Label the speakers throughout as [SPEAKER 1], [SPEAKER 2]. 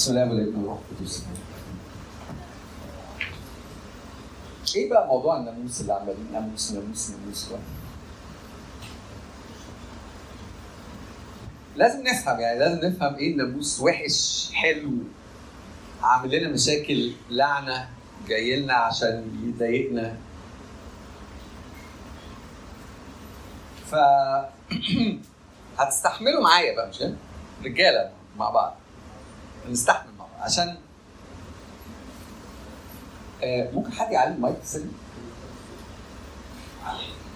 [SPEAKER 1] بسم الله والابن والروح القدس إيه بقى موضوع الناموس اللي عمالين ناموس ناموس ناموس ده؟ لازم نفهم يعني لازم نفهم إيه الناموس وحش حلو عامل لنا مشاكل لعنة جاي لنا عشان يضايقنا ف هتستحملوا معايا بقى مش؟ رجالة مع بعض نستحمل بعض عشان آه ممكن حد يعلي المايك سن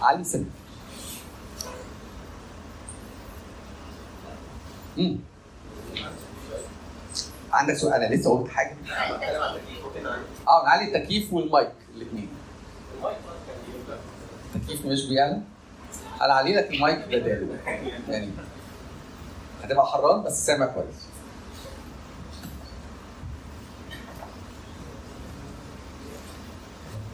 [SPEAKER 1] علي سن مم. عندك سؤال؟ أنا لسه قلت حاجة. آه نعلي التكييف والمايك الاثنين التكييف مش بيعلى أنا علي لك المايك بداله. يعني هتبقى حران بس سامع كويس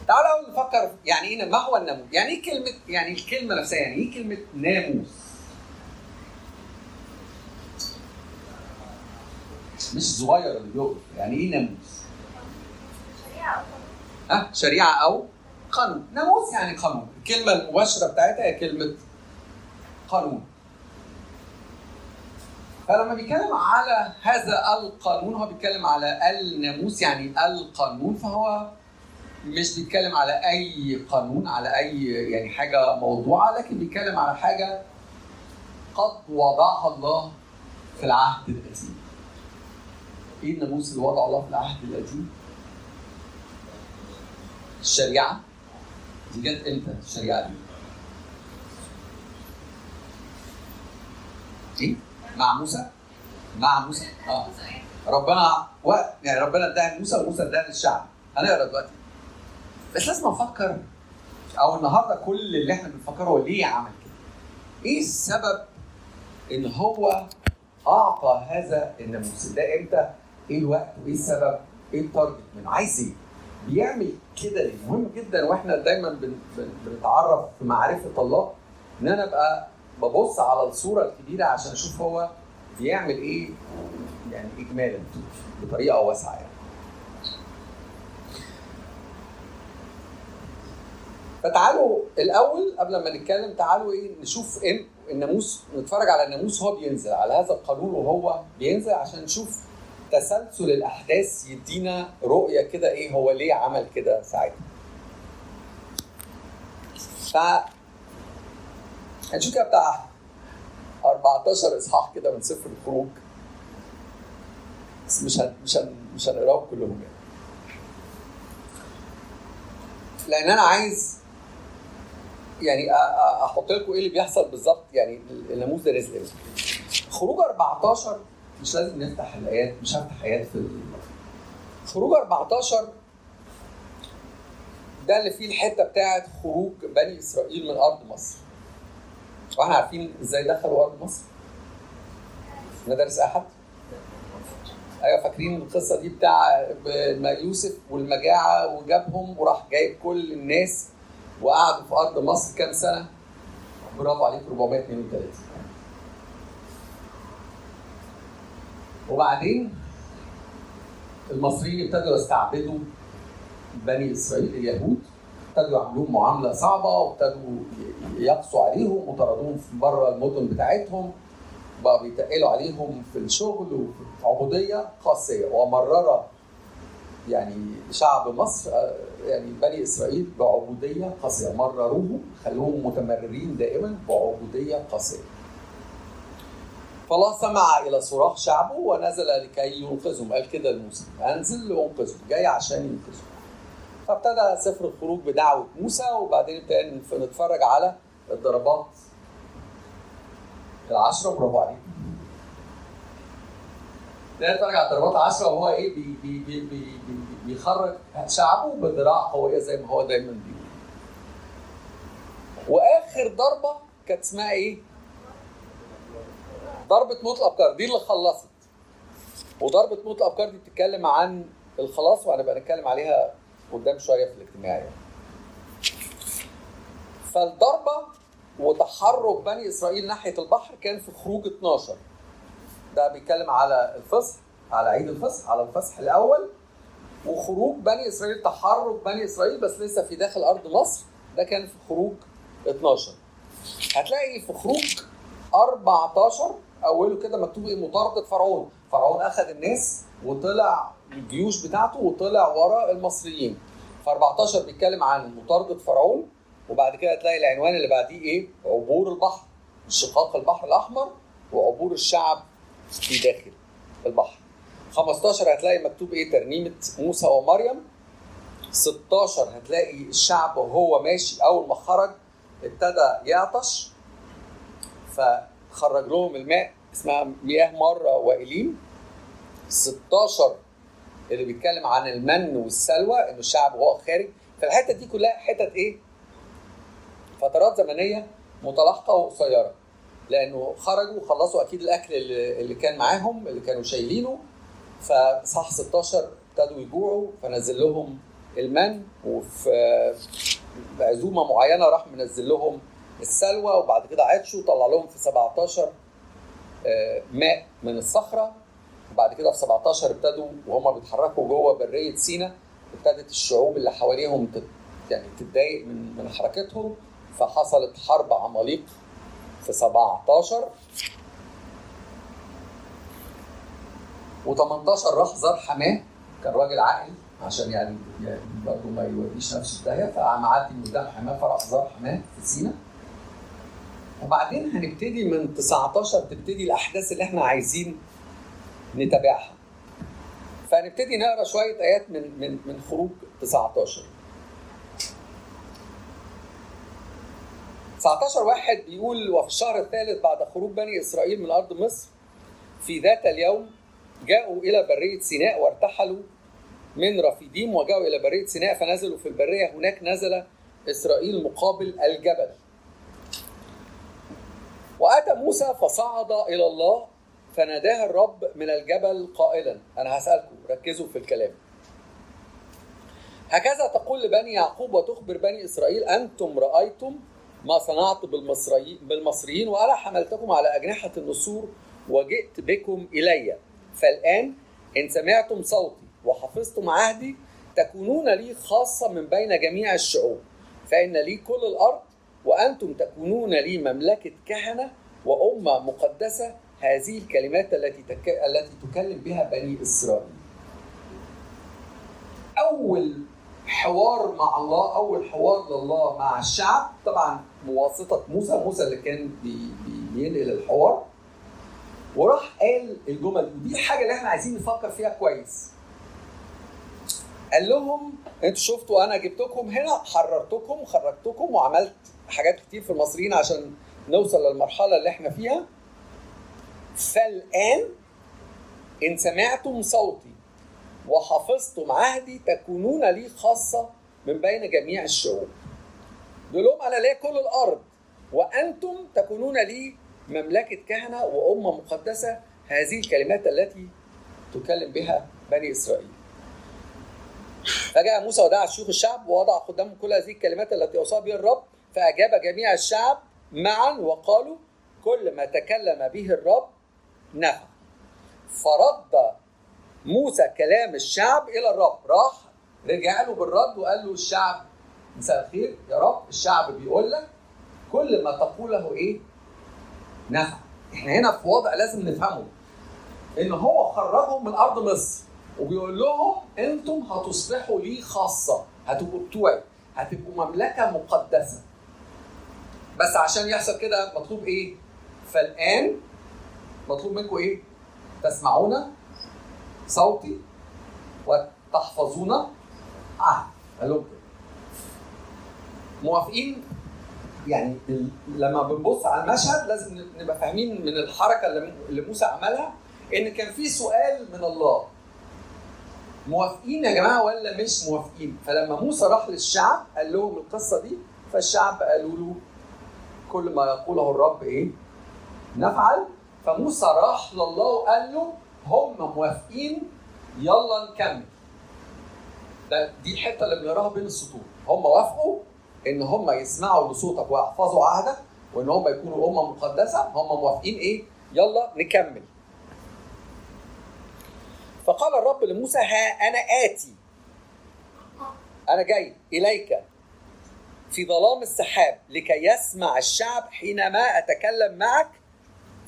[SPEAKER 1] تعالوا نفكر يعني إيه ما هو الناموس؟ يعني إيه كلمة يعني الكلمة نفسها يعني إيه كلمة ناموس؟ مش صغير اللي بيقف يعني إيه ناموس؟ ها شريعة أو قانون ناموس يعني قانون الكلمة المباشرة بتاعتها هي كلمة قانون فلما بيتكلم على هذا القانون هو بيتكلم على الناموس يعني القانون فهو مش بيتكلم على أي قانون على أي يعني حاجة موضوعة لكن بيتكلم على حاجة قد وضعها الله في العهد القديم. إيه الناموس اللي وضعه الله في العهد القديم؟ الشريعة دي جت إمتى الشريعة دي؟ إيه؟ مع موسى؟ مع موسى؟ آه ربنا وقت يعني ربنا اداها لموسى وموسى اداها للشعب هنقرا دلوقتي بس لازم أفكر أو النهارده كل اللي إحنا بنفكره هو ليه عمل كده؟ إيه السبب إن هو أعطى هذا الناموس ده إمتى؟ إيه الوقت وإيه السبب؟ إيه التارجت منه؟ عايز إيه؟ بيعمل كده ليه؟ مهم جدا وإحنا دايما بن بن بنتعرف في معرفة الله إن أنا أبقى ببص على الصورة الكبيرة عشان أشوف هو بيعمل إيه يعني اجمالا بطريقة واسعة يعني. فتعالوا الأول قبل ما نتكلم تعالوا إيه نشوف إيه الناموس نتفرج على الناموس وهو بينزل على هذا القانون وهو بينزل عشان نشوف تسلسل الأحداث يدينا رؤية كده إيه هو ليه عمل كده ساعتها. ف هنشوف كده بتاع 14 إصحاح كده من سفر الخروج بس مش هن مش هن مش هنقراهم كلهم يعني. لأن أنا عايز يعني أحط لكم إيه اللي بيحصل بالظبط. يعني الناموس ده نزل خروج 14 مش لازم نفتح الآيات مش هفتح آيات في خروج 14 ده اللي فيه الحتة بتاعت خروج بني إسرائيل من أرض مصر. وإحنا عارفين إزاي دخلوا أرض مصر؟ مدارس احد أيوه فاكرين القصة دي بتاع يوسف والمجاعة وجابهم وراح جايب كل الناس وقعدوا في أرض مصر كام سنة؟ برافو عليك 432 وبعدين المصريين ابتدوا يستعبدوا بني إسرائيل اليهود ابتدوا يعملوهم معاملة صعبة وابتدوا يقسوا عليهم وطردوهم في بره المدن بتاعتهم بقى بيتقلوا عليهم في الشغل وفي عبودية قاسيه ومرر يعني شعب مصر يعني بني إسرائيل بعبودية قاسية مرروهم خلوهم متمررين دائما بعبودية قاسية. فالله سمع إلى صراخ شعبه ونزل لكي ينقذهم قال كده لموسى أنزل وانقذهم جاي عشان ينقذهم. فابتدى سفر الخروج بدعوة موسى وبعدين ابتدينا نتفرج على الضربات العشرة برافو عليك. ابتدينا نتفرج على الضربات العشرة وهو إيه بي بي بي بي بي بيخرج شعبه بذراع قوية زي ما هو دايما بيقول. وآخر ضربة كانت اسمها إيه؟ ضربة موت الابكار دي اللي خلصت. وضربة موت الابكار دي بتتكلم عن الخلاص وهنبقى نتكلم عليها قدام شوية في الاجتماع يعني. فالضربة وتحرك بني إسرائيل ناحية البحر كان في خروج 12 ده بيتكلم على الفصح على عيد الفصح على الفصح الأول. وخروج بني إسرائيل تحرك بني إسرائيل بس لسه في داخل أرض مصر. ده كان في خروج 12 هتلاقي في خروج 14 أوله كده مكتوب إيه؟ مطاردة فرعون. فرعون أخذ الناس وطلع الجيوش بتاعته وطلع ورا المصريين. ف 14 بيتكلم عن مطاردة فرعون. وبعد كده تلاقي العنوان اللي بعديه إيه؟ عبور البحر انشقاق البحر الأحمر وعبور الشعب في داخل البحر. 15 هتلاقي مكتوب إيه؟ ترنيمة موسى ومريم. 16 هتلاقي الشعب وهو ماشي أول ما خرج ابتدى يعطش. فخرج لهم الماء اسمها مياه مرة وإليم. 16 اللي بيتكلم عن المن والسلوى إنه الشعب وهو خارج. فالحتة دي كلها حتت إيه؟ فترات زمنية متلاحقة وقصيرة. لأنه خرجوا وخلصوا أكيد الاكل اللي كان معاهم اللي كانوا شايلينه. فصح 16 ابتدوا يجوعوا فنزل لهم المن وفي عزومه معينة راح منزل لهم السلوى وبعد كده عطشوا طلع لهم في 17 آه، ماء من الصخرة. وبعد كده في 17 ابتدوا وهم بيتحركوا جوه برية سينا. ابتدت الشعوب اللي حواليهم يعني تتضايق من من حركتهم. فحصلت حرب عماليق في 17 و18 راح زار حماة كان راجل عاقل عشان يعني, يعني برضه ما يوديش نفسه في داهيه فقام معدي من قدام حماة فراح زار حماة في سينا. وبعدين هنبتدي من 19 تبتدي الأحداث اللي إحنا عايزين نتابعها. فهنبتدي نقرأ شوية آيات من من من خروج 19 19 واحد بيقول وفي الشهر الثالث بعد خروج بني إسرائيل من أرض مصر في ذات اليوم جاءوا إلى برية سيناء وارتحلوا من رفيديم وجاءوا إلى برية سيناء فنزلوا في البرية. هناك نزل إسرائيل مقابل الجبل. وآتى موسى فصعد إلى الله فناداه الرب من الجبل قائلا. أنا هسألكم ركزوا في الكلام. هكذا تقول لبني يعقوب وتخبر بني إسرائيل أنتم رأيتم ما صنعت بالمصريين وأنا حملتكم على أجنحة النسور وجئت بكم إلي. فالآن إن سمعتم صوتي وحفظتم عهدي تكونون لي خاصة من بين جميع الشعوب. فإن لي كل الأرض وأنتم تكونون لي مملكة كهنة وأمة مقدسة. هذه الكلمات التي تك... التي تكلم بها بني إسرائيل. أول حوار مع الله أول حوار لله مع الشعب. طبعا بواسطه موسى موسى اللي كان بي... بي... بينقل الحوار وراح قال الجمل دي ودي الحاجة اللي إحنا عايزين نفكر فيها كويس. قال لهم أنتوا شفتوا أنا جبتكم هنا حررتكم خرجتكم وعملت حاجات كتير في المصريين عشان نوصل للمرحلة اللي إحنا فيها. فالآن إن سمعتم صوتي وحفظتم عهدي تكونون لي خاصة من بين جميع الشعوب. يقول لهم أنا ليا كل الأرض. وأنتم تكونون لي مملكة كهنة وأمة مقدسة. هذه الكلمات التي تكلم بها بني إسرائيل. فجاء موسى ودعا شيوخ الشعب ووضع قدامهم كل هذه الكلمات التي أوصى بها الرب. فأجاب جميع الشعب معا وقالوا كل ما تكلم به الرب نفع. فرد موسى كلام الشعب إلى الرب. راح رجع له بالرد وقال له الشعب مساء الخير. يا رب الشعب بيقول لك كل ما تقوله إيه؟ نفع. إحنا هنا في وضع لازم نفهمه. إن هو خرجهم من أرض مصر وبيقول لهم أنتم هتصبحوا لي خاصة. هتبقوا بتوعي. هتبقوا مملكة مقدسة. بس عشان يحصل كده مطلوب إيه؟ فالآن مطلوب منكم إيه؟ تسمعون صوتي وتحفظون عهد قال لهم موافقين؟ يعني لما بنبص على المشهد لازم نبقى فاهمين من الحركة اللي موسى عملها إن كان في سؤال من الله. موافقين يا جماعة ولا مش موافقين؟ فلما موسى راح للشعب قال لهم القصة دي فالشعب قالوا له كل ما يقوله الرب إيه؟ نفعل. فموسى راح لله وقال له هم موافقين يلا نكمل. ده دي الحتة اللي بنقراها بين السطور. هم وافقوا إن هم يسمعوا لصوتك ويحفظوا عهدك وإن هم يكونوا أمة مقدسة هم موافقين إيه؟ يلا نكمل. فقال الرب لموسى ها أنا آتي. أنا جاي إليك في ظلام السحاب لكي يسمع الشعب حينما أتكلم معك.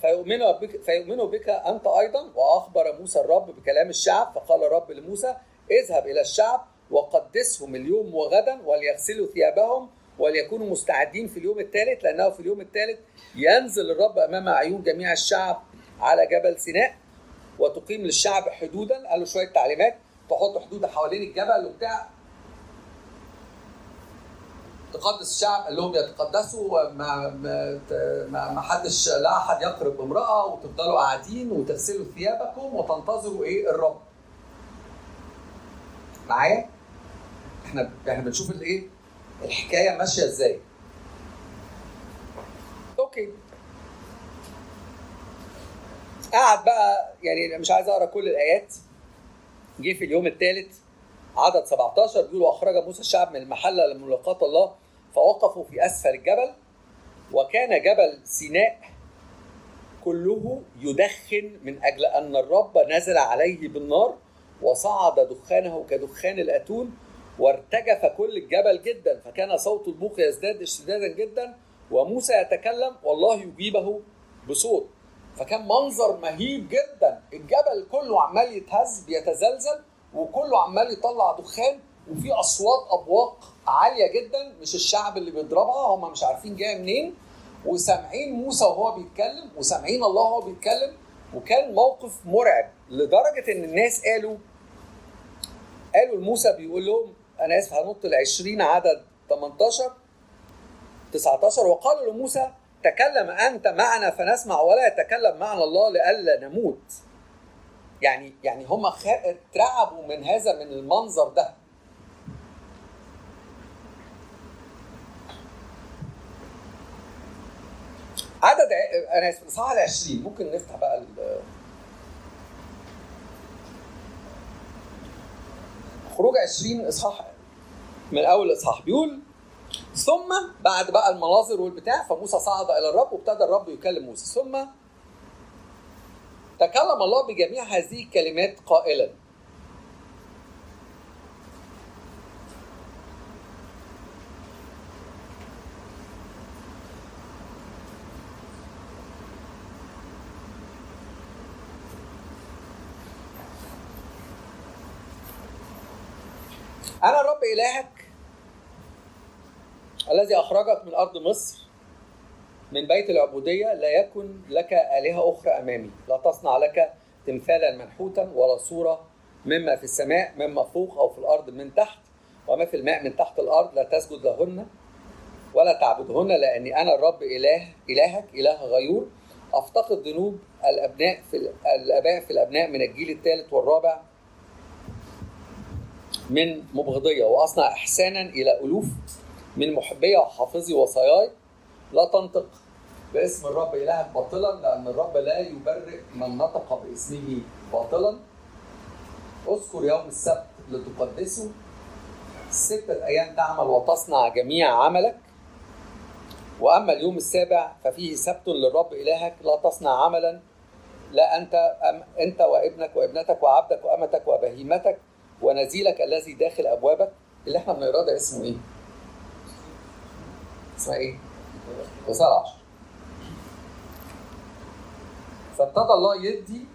[SPEAKER 1] فيؤمنوا بك فيؤمنوا بك أنت أيضا. وأخبر موسى الرب بكلام الشعب. فقال الرب لموسى اذهب إلى الشعب وقدسهم اليوم وغدا وليغسلوا ثيابهم وليكونوا مستعدين في اليوم الثالث لأنه في اليوم الثالث ينزل الرب أمام عيون جميع الشعب على جبل سيناء وتقيم للشعب حدودا. قال له شوية تعليمات. تحط حدود حوالين الجبل وبتاع. تقدس الشعب. قال لهم يتقدسوا ما ما ما حدش لا أحد يقرب امرأة وتفضلوا قاعدين وتغسلوا ثيابكم وتنتظروا إيه؟ الرب. معايا؟ إحنا إحنا بنشوف الايه؟ الحكاية ماشية إزاي. أوكي. قعد بقى يعني مش عايز أقرأ كل الآيات. جه في اليوم الثالث عدد 17 بيقول واخرج موسى الشعب من المحلة لملاقاه الله فوقفوا في أسفل الجبل وكان جبل سيناء كله يدخن من أجل أن الرب نزل عليه بالنار وصعد دخانه كدخان الأتون وارتجف كل الجبل جدا فكان صوت البوق يزداد اشتدادا جدا وموسى يتكلم والله يجيبه بصوت. فكان منظر مهيب جدا الجبل كله عمال يتهز بيتزلزل وكله عمال يطلع دخان وفي أصوات أبواق عالية جدا مش الشعب اللي بيضربها هم مش عارفين جاية منين. وسامعين موسى وهو بيتكلم وسامعين الله وهو بيتكلم وكان موقف مرعب لدرجة إن الناس قالوا قالوا لموسى بيقول لهم أنا آسف هنط ل 20 عدد 18 19 وقالوا لموسى تكلم أنت معنا فنسمع ولا يتكلم معنا الله لئلا نموت. يعني يعني هم اترعبوا من هذا من المنظر ده. عدد أنا آسف الاصحاح ال 20 ممكن نفتح بقى ال خروج 20 إصحاح من أول الاصحاح بيقول ثم بعد بقى المناظر والبتاع فموسى صعد إلى الرب وابتدى الرب يكلم موسى. ثم تكلم الله بجميع هذه الكلمات قائلا. أنا الرب إلهك الذي أخرجك من أرض مصر من بيت العبودية لا يكن لك آلهة أخرى أمامي. لا تصنع لك تمثالا منحوتا ولا صورة مما في السماء مما فوق أو في الأرض من تحت. وما في الماء من تحت الأرض لا تسجد لهن ولا تعبدهن لأني أنا الرب إله إلهك إله غيور. أفتقد ذنوب الأبناء في الآباء في الأبناء من الجيل الثالث والرابع من مبغضية وأصنع إحسانا إلى ألوف من محبية وحافظي وصاياي لا تنطق باسم الرب إلهك باطلا لأن الرب لا يبرئ من نطق باسمه باطلا. اذكر يوم السبت لتقدسه ستة أيام تعمل وتصنع جميع عملك. وأما اليوم السابع ففيه سبت للرب إلهك لا تصنع عملا. لا أنت أم أنت وابنك وابنتك وعبدك وأمتك وبهيمتك ونزيلك الذي داخل أبوابك. اللي إحنا بنقراه ده اسمه إيه؟ اسمها إيه؟ وصال عشر. فابتدى الله يدي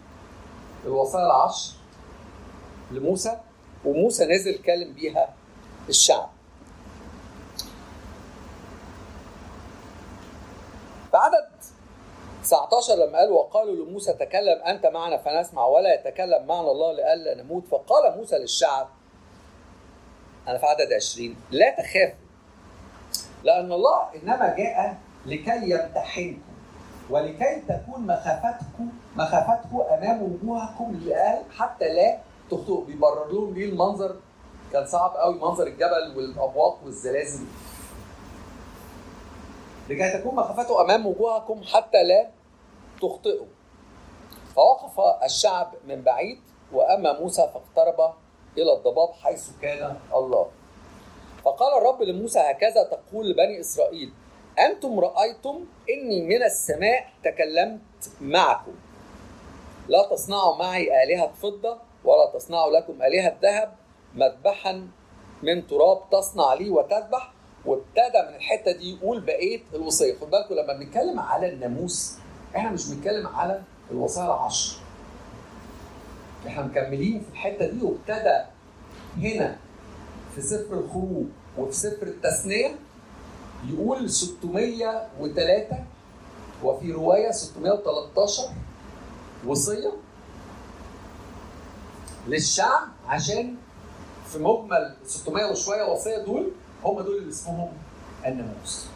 [SPEAKER 1] الوصايا العشر لموسى وموسى نزل كلم بيها الشعب. بعدد 19 لما قال وقالوا لموسى تكلم أنت معنا فنسمع ولا يتكلم معنا الله لئلا نموت. فقال موسى للشعب أنا في عدد 20 لا تخافوا لأن الله إنما جاء لكي يمتحنكم ولكي تكون مخافتكم مخافته أمام وجوهكم لأهل حتى لا تخطئوا. بيبرر لهم ليه المنظر؟ كان صعب قوي. منظر الجبل والأبواق والزلازل. لكي تكون مخافته أمام وجوهكم حتى لا تخطئوا. فوقف الشعب من بعيد وأما موسى فاقترب إلى الضباب حيث كان الله. فقال الرب لموسى هكذا تقول لبني إسرائيل أنتم رأيتم إني من السماء تكلمت معكم. لا تصنعوا معي آلهة فضة ولا تصنعوا لكم آلهة ذهب مذبحا من تراب تصنع لي وتذبح. وابتدى من الحتة دي يقول بقية الوصية. خد بالكم لما بنتكلم على الناموس إحنا مش بنتكلم على الوصايا العشر. إحنا مكملين في الحتة دي وابتدى هنا في سفر الخروج وفي سفر التثنية يقول 603 وفي رواية 613 وصية للشعب عشان في مجمل 600 وشوية وصية دول هم دول اللي اسمهم الناموس.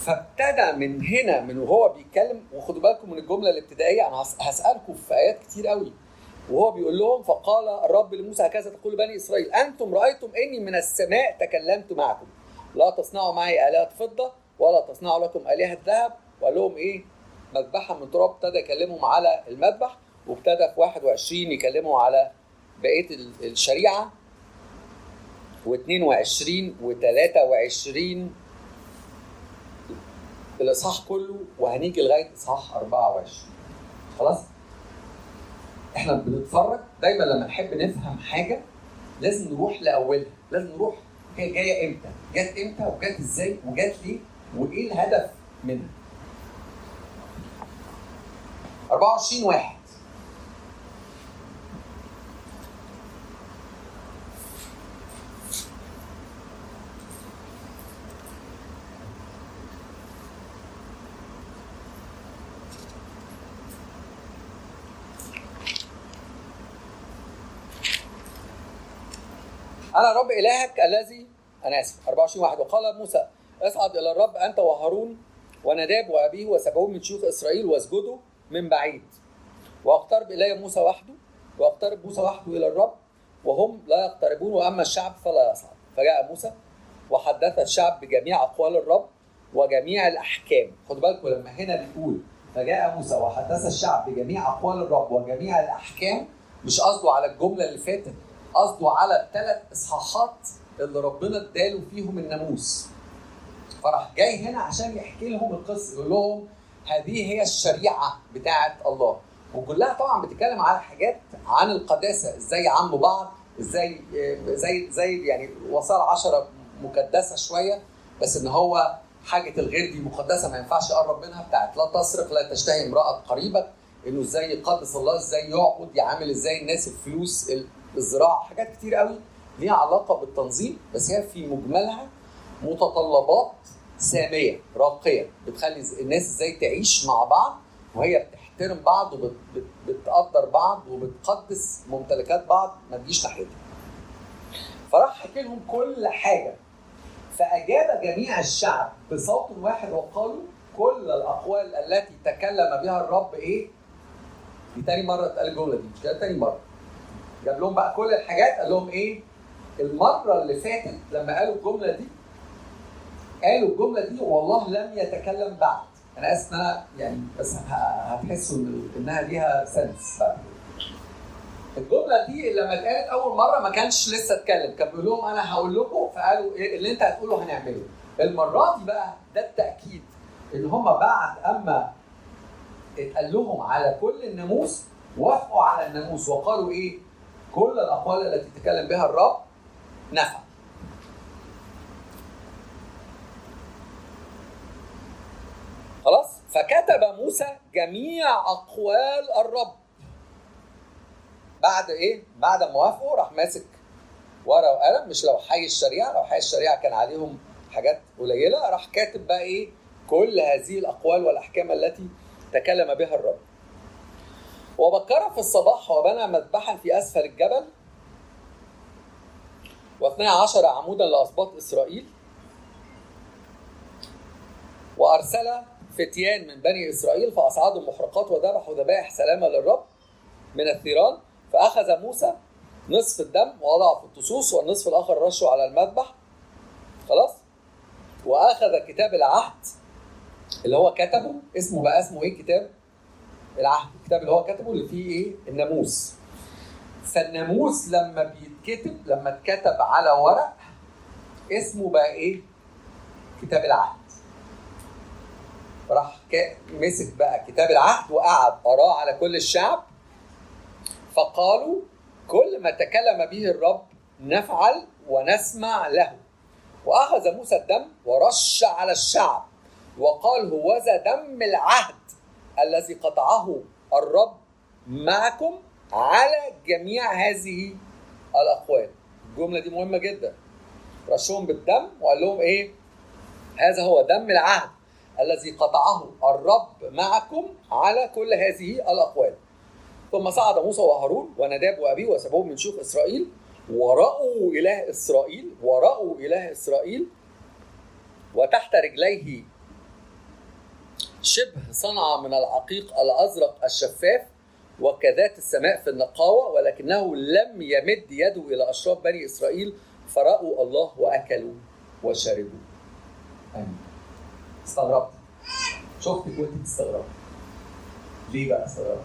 [SPEAKER 1] فابتدى من هنا من وهو بيتكلم وخدوا بالكم من الجملة الابتدائية أنا هسألكم في آيات كتير قوي وهو بيقول لهم فقال الرب لموسى هكذا تقول بني إسرائيل أنتم رأيتم إني من السماء تكلمت معكم. لا تصنعوا معي آلهة فضة ولا تصنعوا لكم آلهة ذهب وقال لهم إيه؟ مذبحا من تراب ابتدى يكلمهم على المذبح وابتدى في 21 يكلموا على بقية الشريعة. و22 و23 الاصحاح كله وهنيجي لغاية إصحاح 24 خلاص؟ إحنا بنتفرج دايما لما نحب نفهم حاجة لازم نروح لأولها لازم نروح هي جاية إمتى؟ جت إمتى؟ وجت إزاي؟ وجت ليه؟ وإيه الهدف منها؟ 24 واحد. أنا رب إلهك الذي أنا آسف 24 واحد وقال موسى اصعد إلى الرب أنت وهارون ونداب وابيه وسبعون من شيوخ إسرائيل واسجدوا من بعيد. واقترب إلي موسى وحده واقترب موسى وحده إلى الرب وهم لا يقتربون وأما الشعب فلا يصعد. فجاء موسى وحدث الشعب بجميع أقوال الرب وجميع الأحكام. خد بالكم لما هنا بيقول فجاء موسى وحدث الشعب بجميع أقوال الرب وجميع الأحكام مش قصده على الجملة اللي فاتت قصده على الثلاث إصحاحات اللي ربنا اداله فيهم الناموس. فراح جاي هنا عشان يحكي لهم القصة يقول لهم هذه هي الشريعة بتاعه الله. وكلها طبعا بتتكلم على حاجات عن القداسة إزاي يعموا بعض إزاي زي زي يعني وصايا عشرة مكدسه شوية. بس إن هو حاجة الغير دي مقدسة ما ينفعش يقرب منها بتاعت لا تسرق لا تشتهي امرأة قريبك إنه إزاي يقدس الله إزاي يعبد يعامل إزاي الناس الفلوس الزراعة حاجات كتير قوي ليها علاقة بالتنظيم بس هي في مجملها متطلبات سامية راقية بتخلي الناس إزاي تعيش مع بعض وهي بتحترم بعض وبتقدر بعض وبتقدس ممتلكات بعض ما تجيش ناحيتها. فراح حكي لهم كل حاجة فأجاب جميع الشعب بصوت واحد وقالوا كل الأقوال التي تكلم بها الرب إيه؟ دي تاني مرة اتقال الجملة دي مش تاني مرة. جاب لهم بقى كل الحاجات قال لهم إيه؟ المرة اللي فاتت لما قالوا الجملة دي قالوا الجملة دي والله لم يتكلم بعد. أنا آسف إن أنا يعني بس هتحسوا إنها ليها سنس الجملة دي لما اتقالت أول مرة ما كانش لسه اتكلم. كان بيقول لهم أنا هقول لكم فقالوا إيه؟ اللي أنت هتقوله هنعمله. المرة دي بقى ده التأكيد إن هم بعد أما اتقال لهم على كل الناموس وافقوا على الناموس وقالوا إيه؟ كل الأقوال التي تكلم بها الرب نفع. خلاص؟ فكتب موسى جميع أقوال الرب. بعد إيه؟ بعد ما وافقوا راح ماسك ورقة وقلم مش لو حي الشريعة لو حي الشريعة كان عليهم حاجات قليلة راح كاتب بقى إيه؟ كل هذه الأقوال والأحكام التي تكلم بها الرب. وبكر في الصباح وبنى مذبحا في أسفل الجبل. واثني عشر عمودا لاسباط إسرائيل. وأرسل فتيان من بني إسرائيل فأصعدوا المحرقات وذبحوا ذبائح سلامه للرب من الثيران. فأخذ موسى نصف الدم ووضعه في الطصوص والنصف الآخر رشه على المذبح. خلاص؟ وأخذ كتاب العهد اللي هو كتبه. اسمه بقى اسمه إيه كتاب العهد. الكتاب اللي هو كتبه اللي فيه إيه؟ الناموس. فالناموس لما بيتكتب لما اتكتب على ورق اسمه بقى إيه؟ كتاب العهد. راح مسك بقى كتاب العهد وقعد قراه على كل الشعب.
[SPEAKER 2] فقالوا كل ما تكلم به الرب نفعل ونسمع له. وأخذ موسى الدم ورش على الشعب. وقال هوذا دم العهد الذي قطعه الرب معكم على جميع هذه الأقوال. الجملة دي مهمة جدا. رشهم بالدم وقال لهم إيه؟ هذا هو دم العهد الذي قطعه الرب معكم على كل هذه الأقوال. ثم صعد موسى وهارون ونداب وابيه وسبوهم من شيوخ إسرائيل ورأوا إله إسرائيل ورأوا إله إسرائيل وتحت رجليه شبه صنعة من العقيق الأزرق الشفاف وكذات السماء في النقاوة ولكنه لم يمد يده إلى أشراف بني إسرائيل فرأوا الله وأكلوا وشربوا
[SPEAKER 1] آمين استغربت شفتك وانت بتستغربي ليه بقى استغربت؟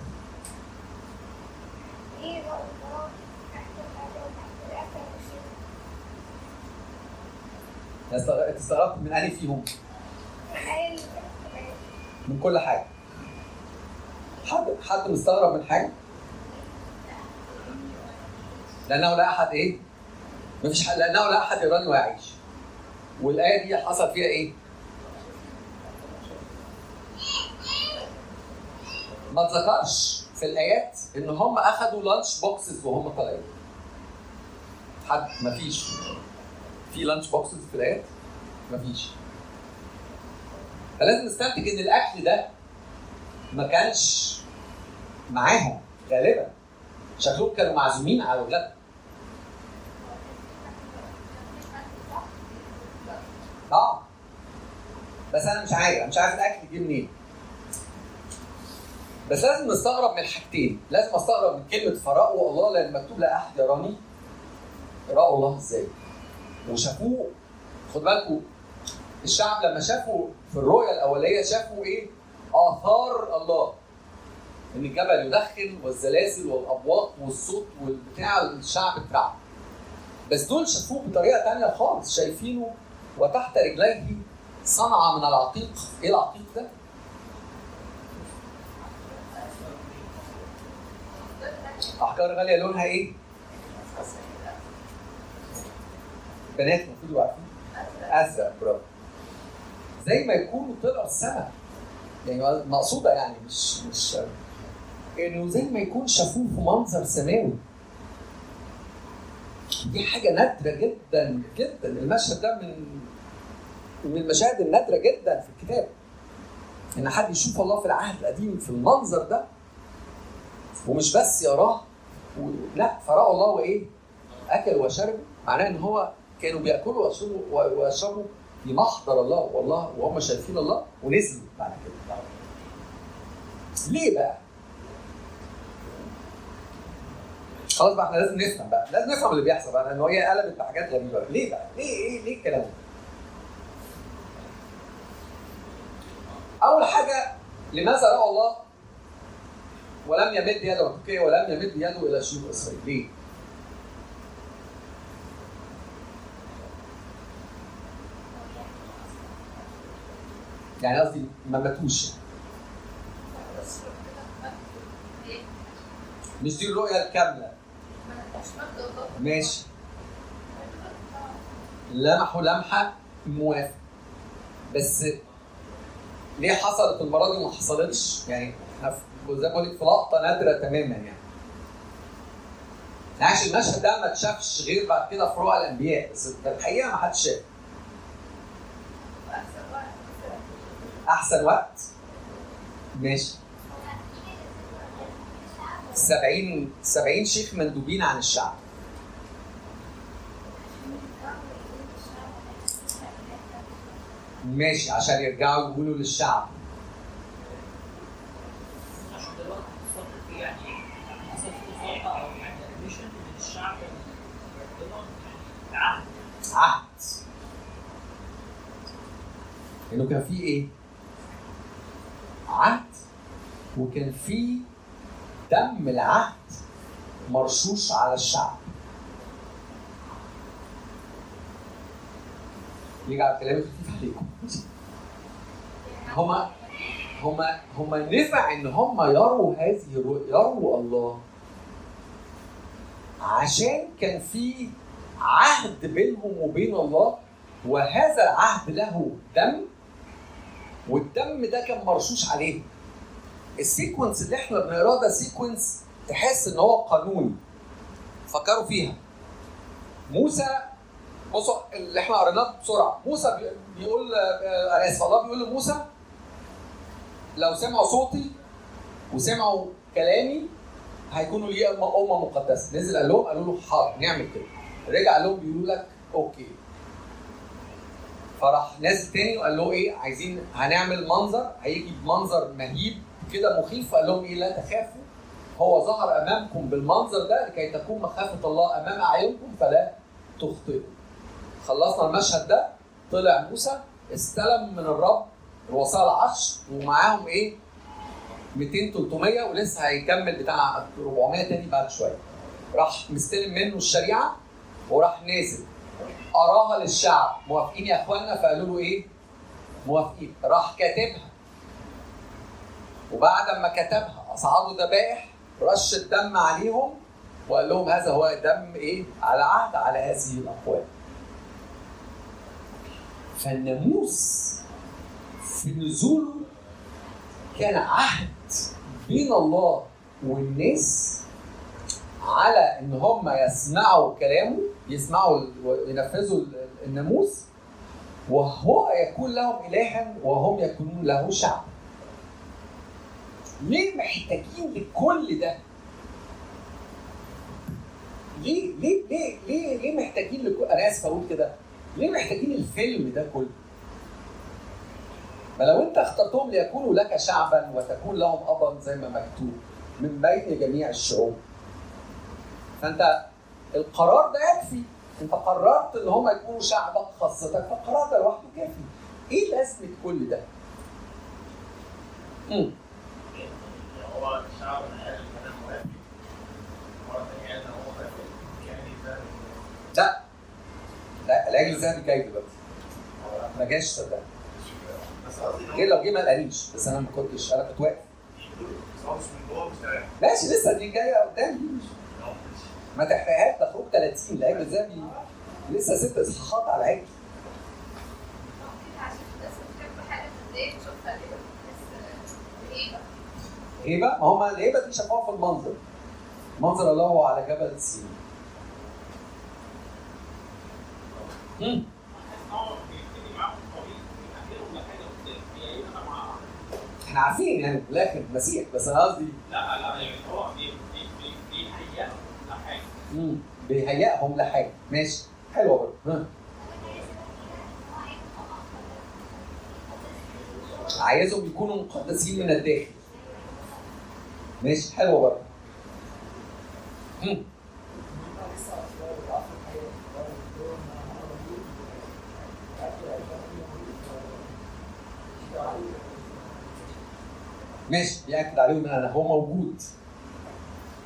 [SPEAKER 1] استغربت من انهي فيهم؟
[SPEAKER 3] الحياة اللي تحت الحياة.
[SPEAKER 1] من كل حاجة حد حد مستغرب من حاجة؟ لأنه لا أحد إيه؟ مفيش حد لأنه لا أحد يراني ويعيش والآية دي حصل فيها إيه؟ ما اتذكرش في الآيات إن هم اخذوا lunch boxes وهم طالعين حد مفيش في lunch boxes في الآيات؟ مفيش فلازم نستنتج إن الأكل ده ما كانش معاهم غالبا. شكلهم كانوا معزومين على الغداء آه. بس أنا مش عارف أنا مش عارف الأكل جه منين. بس لازم نستغرب من حاجتين. لازم أستغرب من كلمة فرأوا الله لأن مكتوب لا أحد يراني. رأوا الله إزاي؟ وشافوه. خد بالكم الشعب لما شافوا في الرؤية الأولية شافوا إيه؟ آثار الله. إن الجبل يدخن والزلازل والأبواق والصوت والبتاع الشعب اترعب. بس دول شافوه بطريقة تانية خالص. شايفينه وتحت رجليه صنعة من العقيق. إيه العقيق ده؟ أحجار غالية لونها إيه؟ بنات المفروض يبقوا عارفين. أزرق برافو. زي ما يكونوا طلعوا السماء يعني مقصودة يعني مش مش إنه زي ما يكون شافوه في منظر سماوي. دي حاجة نادرة جدا جدا. المشهد ده من من المشاهد النادرة جدا في الكتاب. إن حد يشوف الله في العهد القديم في المنظر ده ومش بس يراه و... لا فرأوا الله وإيه؟ اكلوا وشربوا معناه إن هو كانوا بيأكلوا ويشربوا في محضر الله والله وهم شايفين الله ونزلوا بعد كده ليه بقى؟ خلاص بقى إحنا لازم نفهم بقى لازم نفهم اللي بيحصل بقى لأن هي قلبت بحاجات غريبة ليه بقى؟ ليه إيه ليه الكلام ده؟ أول حاجة لماذا رأى الله ولم يمد يده تركيا ولم يمد يده إلى شيوخ إسرائيل ليه؟ يعني قصدي ما ماتوش. يعني. مش دي الرؤيه الكامله ماشي. لمحوا لمحة موافق. بس ليه حصلت المرة دي وما حصلتش؟ يعني زي ما بقول لك في لقطة نادرة تماما يعني عشان المشهد ده ما اتشافش غير بعد كده في رؤى الأنبياء بس الحقيقة ما حدش شاف. أحسن وقت. ماشي. 70 70 شيخ مندوبين عن الشعب. ماشي عشان يرجعوا يقولوا للشعب.
[SPEAKER 4] عهد.
[SPEAKER 1] انه كان في إيه؟ عهد وكان في دم العهد مرشوش على الشعب. يجعل كلامي خفيف عليكم. هما هما هما نفع إن هما يروا هذه يروا الله. عشان كان في عهد بينهم وبين الله وهذا العهد له دم والدم ده كان مرشوش عليه ال sequence اللي إحنا بنقراه ده sequence تحس ان هو قانوني فكروا فيها. موسى بصوا اللي إحنا قريناه بسرعة. موسى بي- بيقول آه، أنا آسف الله بيقول لموسى لو سمعوا صوتي وسمعوا كلامي هيكونوا ليه أمة أمة مقدسة. نزل قال لهم قالوا له حاضر نعمل كده. رجع قال لهم بيقول لك أوكي. فراح نازل تاني وقال له إيه عايزين هنعمل منظر هيجي بمنظر مهيب كده مخيف. فقال لهم إيه لا تخافوا. هو ظهر أمامكم بالمنظر ده لكي تكون مخافة الله أمام أعينكم فلا تخطئوا. خلصنا المشهد ده. طلع موسى استلم من الرب الوصايا العشر ومعاهم إيه؟ 200 300 ولسه هيكمل بتاع 400 تاني بعد شوية. راح مستلم منه الشريعة وراح نازل. أراها للشعب. موافقين يا اخوانا فقالوا له إيه؟ موافقين. راح كاتبها. وبعد ما كتبها اصعدوا ذبائح رش الدم عليهم وقال لهم هذا هو دم إيه؟ على عهد على هذه الأقوال. فالناموس في نزوله كان عهد بين الله والناس على إن هم يسمعوا كلامه يسمعوا وينفذوا ال- الناموس وهو يكون لهم الها وهم يكونون له شعب. ليه محتاجين لكل ده؟ ليه ليه ليه ليه ليه محتاجين لكل أنا آسف أقول كده. ليه محتاجين الفيلم ده كله؟ ما لو أنت اخترتهم ليكونوا لك شعبا وتكون لهم ابا زي ما مكتوب من بين جميع الشعوب. فأنت القرار ده يكفي. انت قررت ان هم يكونوا شعبك خاصتك فالقرار ده لوحده كافي. إيه لازمة كل ده؟ مم.
[SPEAKER 5] هو الشعب
[SPEAKER 1] لا. لا العجل الذهبي جاي دلوقتي. ما جاش صدق
[SPEAKER 5] بس قصدي إن هو
[SPEAKER 1] غير لو جه ما قاليش بس أنا ما كنتش أنا كنت واقف. ماشي لسه دي جاية قدامي.
[SPEAKER 5] مش
[SPEAKER 1] ما تحرقهاش ده خروج 30 العجل الذهبي لسه ست اصحاحات على العجل هيبة؟ ما هم الهيبه دي شافوها في المنظر. منظر الله هو على جبل السين إحنا عارفين يعني في الآخر المسيح بس أنا قصدي
[SPEAKER 5] لا لا يعني هو بي- بي- بي- بيهيئهم لحاجة
[SPEAKER 1] مم. بيهيئهم لحاجة. ماشي. حلوة برضه. عايزهم يكونوا مقدسين من الداخل. ماشي. حلوة برضه. ماشي. بيأكد عليهم إن هو موجود امم عارفه
[SPEAKER 5] ثقافتهم يعني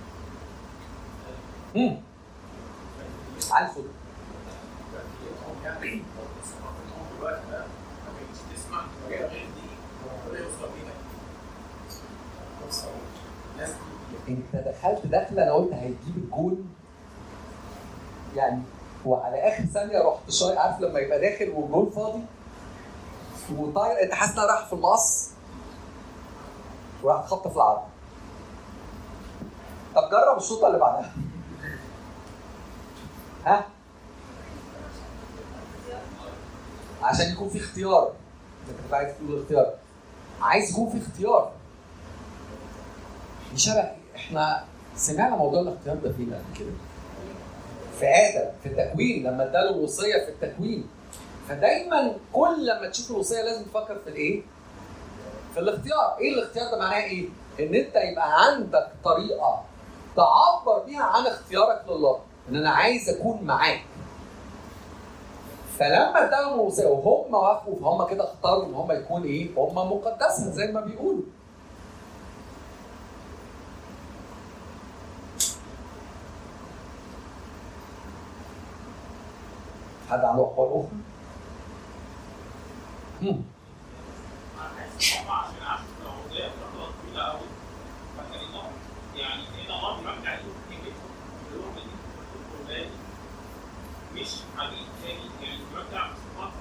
[SPEAKER 5] ثقافتهم في الوقت ده ما كانتش تسمع حاجة غير دي ولا بيها ناس
[SPEAKER 1] انت دخلت دخلة أنا قلت هيجيب الجول يعني وعلى آخر ثانية رحت شوية عارف لما يبقى داخل والجول فاضي؟ وطاير انت حاسس رايحه في المقص؟ وراح في العرض. طب جرب الشوطه اللي بعدها. ها؟ عشان يكون في اختيار. انت كنت عايز تقول اختيار. عايز يكون في اختيار. شبه إحنا سمعنا موضوع الاختيار ده فين قبل كده؟ في آدم في التكوين لما اداله الوصية في التكوين. فدايما كل لما تشوف الوصية لازم تفكر في الايه؟ في الاختيار، إيه الاختيار ده معناه إيه؟ ان انت يبقى عندك طريقة تعبر بيها عن اختيارك لله، إن أنا عايز أكون معاك. فلما الوصيه وهم وافقوا فهم كده اختاروا إن هم يكون إيه؟ هم مقدسه زي ما بيقولوا. حد عنده اقوال أخرى؟ هم.
[SPEAKER 5] عشان عاشوا في العبودية فترات طويلة أوي فكأنهم يعني هنا الله بيمجد عليهم كتير جدا بيقولوا لهم إن مش عميل تاني يعني يرجع صفات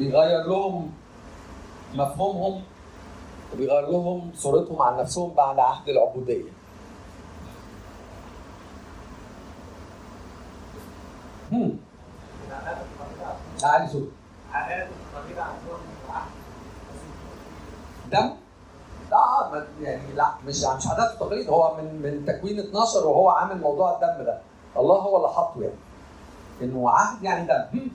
[SPEAKER 1] بيغير لهم مفهومهم وبيغير لهم صورتهم عن نفسهم بعد عهد العبودية. هم. تعالي صوت دم؟ لا يعني لا مش مش عادات وتقاليد هو من من تكوين 12 وهو عامل موضوع الدم ده. الله هو اللي حاطه يعني. انه عهد يعني دم.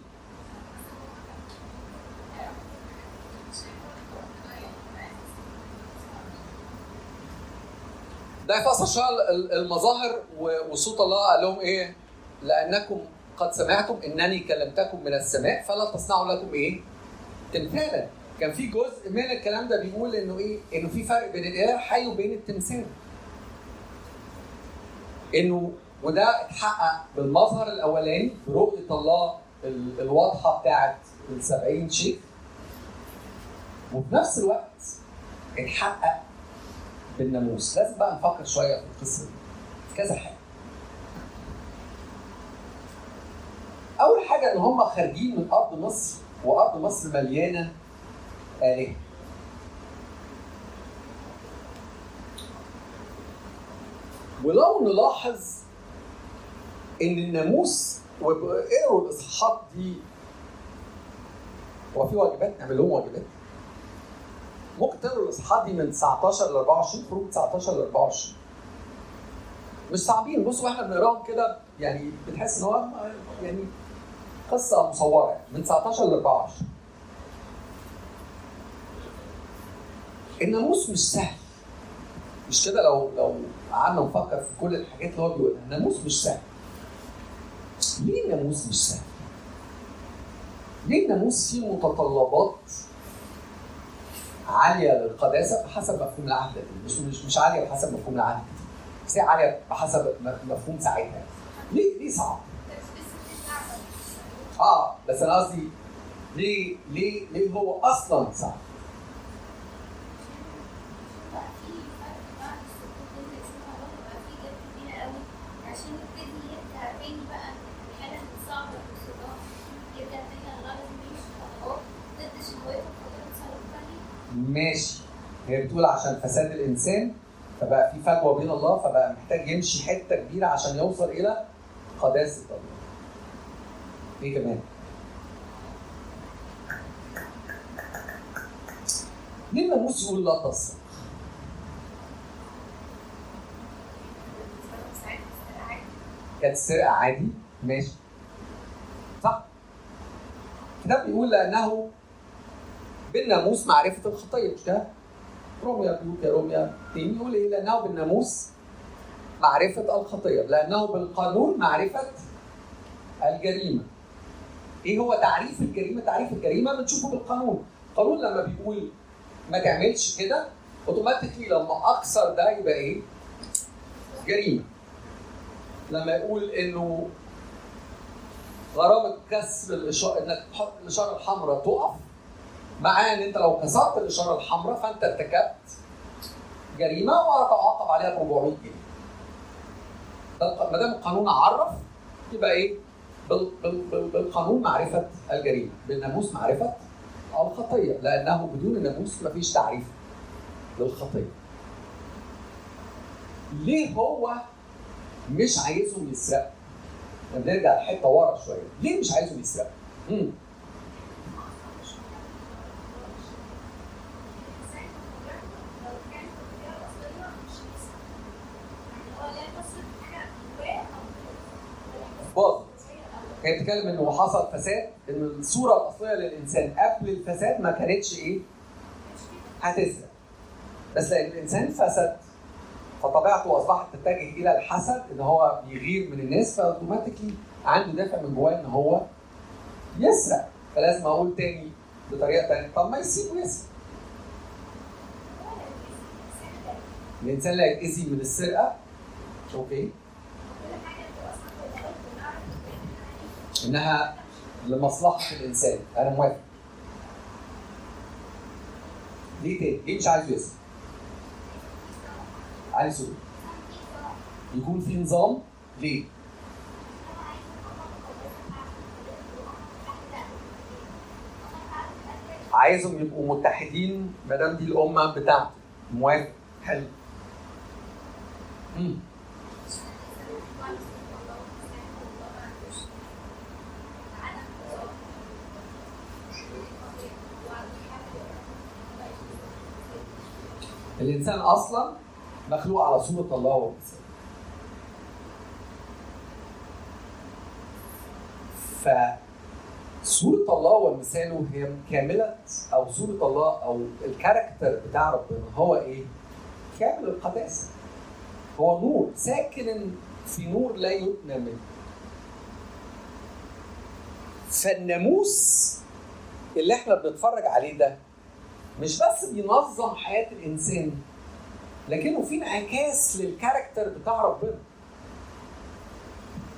[SPEAKER 1] ده شوية ال- المظاهر وصوت الله قال لهم إيه؟ لأنكم قد سمعتم إنني كلمتكم من السماء فلا تصنعوا لكم إيه؟ تمثالا كان في جزء من الكلام ده بيقول إنه إيه؟ إنه في فرق بين الإله الحي وبين التمثال. انه وده اتحقق بالمظهر الأولاني برؤية الله ال- الواضحة بتاعت ال 70 شيخ وفي نفس الوقت اتحقق بالناموس. لازم بقى نفكر شوية في القصة دي. كذا حاجة. أول حاجة إن هم خارجين من أرض مصر وأرض مصر مليانة آلهة. ولو نلاحظ إن الناموس واقروا الاصحاحات دي؟ هو في واجبات؟ نعمل لهم واجبات؟ ممكن تقروا الاصحاحات دي من 19 ل 24 خروج 19 ل 24 مش صعبين. بصوا إحنا بنقراهم كده يعني بنحس إن هو يعني قصة مصورة. من 19 ل 24 الناموس مش سهل. مش كده؟ لو لو قعدنا نفكر في كل الحاجات اللي هو بيقولها الناموس مش سهل. ليه الناموس مش سهل؟ ليه الناموس فيه متطلبات عالية للقداسة بحسب مفهوم العهد مش مش مش عالية بحسب مفهوم العهد بس هي عالية بحسب مفهوم ساعتها ليه ليه صعب؟ آه بس أنا قصدي ليه ليه ليه هو أصلا صعب؟ ماشي هي بتقول عشان فساد الإنسان فبقى في فجوه بين الله فبقى محتاج يمشي حتة كبيرة عشان يوصل إلى قداسة الله. إيه كمان؟ ليه الناموس يقول لا تسرق؟ كانت السرقه عادي ماشي صح الكتاب بيقول لأنه بالناموس معرفة الخطية كده؟ روميا يا روميا 2 يقول إيه؟ لأنه بالناموس معرفة الخطية لأنه بالقانون معرفة الجريمة إيه هو تعريف الجريمة؟ تعريف الجريمة بنشوفه بالقانون القانون لما بيقول ما تعملش كده اوتوماتيكلي لما اكسر ده يبقى إيه؟ جريمة لما يقول إنه غرامة كسر الإشارة إنك تحط الإشارة الحمراء تقف معناه إن أنت لو كسرت الإشارة الحمراء فأنت ارتكبت جريمة وهتعاقب عليها ب 400 جنيه. ما دام القانون عرف يبقى إيه؟ بال- بال- بال- بالقانون معرفة الجريمة، بالناموس معرفة الخطية، لأنه بدون الناموس مفيش تعريف للخطية. ليه هو مش عايزهم يسرقوا؟ نرجع لحتة ورا شوية، ليه مش عايزهم يسرقوا؟ مم.
[SPEAKER 6] لو كانت الطريقة الأصلية مش لسه يعني هو لا تصرف حاجة جواه أو
[SPEAKER 1] باظت هي بتتكلم إنه حصل فساد إن الصورة الأصلية للإنسان قبل الفساد ما كانتش إيه؟ هتسرق. بس لأن الإنسان فسد فطبيعته أصبحت تتجه إلى الحسد إن هو بيغير من الناس فأوتوماتيكلي عنده دافع من جواه إن هو يسرق. فلازم أقول تاني بطريقة تانية طب ما يسيبه يسرق الإنسان لا يتأذي من السرقة. أوكي؟ إنها لمصلحة الإنسان أنا موافق ليه تاني؟ ليه مش عايزه يسلم؟ عايزه يكون في نظام ليه؟ عايزهم يبقوا متحدين ما دام دي الأمة بتاعته موافق حلو الإنسان أصلا مخلوق على صورة الله ومثاله. فصورة الله ومثاله هي كاملة أو صورة الله أو الكاركتر بتاع ربنا هو إيه؟ كامل القداسة. هو نور ساكن في نور لا يدنى منه. فالناموس اللي إحنا بنتفرج عليه ده مش بس بينظم حياة الإنسان لكنه في انعكاس للكاركتر بتاع ربنا.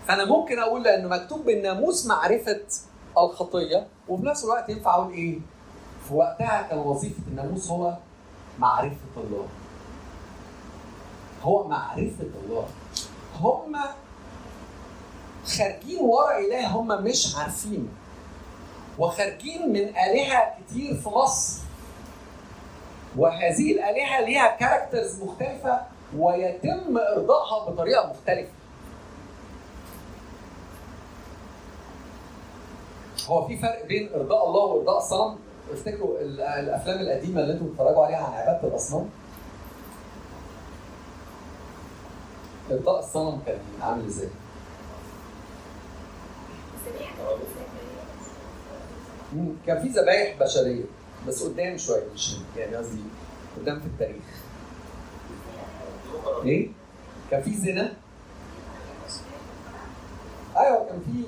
[SPEAKER 1] فأنا ممكن أقول لأنه مكتوب بالناموس معرفة الخطية وفي نفس الوقت ينفع أقول إيه؟ في وقتها كان وظيفة الناموس هو معرفة الله. هو معرفة الله. هم خارجين ورا إله هم مش عارفينه وخارجين من آلهة كتير في مصر. وهذه الآلهة ليها كاركترز مختلفة ويتم إرضائها بطريقة مختلفة. هو في فرق بين إرضاء الله وإرضاء الصنم؟ افتكروا ال- الأفلام القديمة اللي أنتم بتتفرجوا عليها عن عبادة الأصنام؟ إرضاء الصنم كان عامل إزاي؟ مم، كان في ذبايح بشرية. بس قدام شوية مش. يعني قصدي قدام في التاريخ إيه؟ كان في زنا أيوه كان في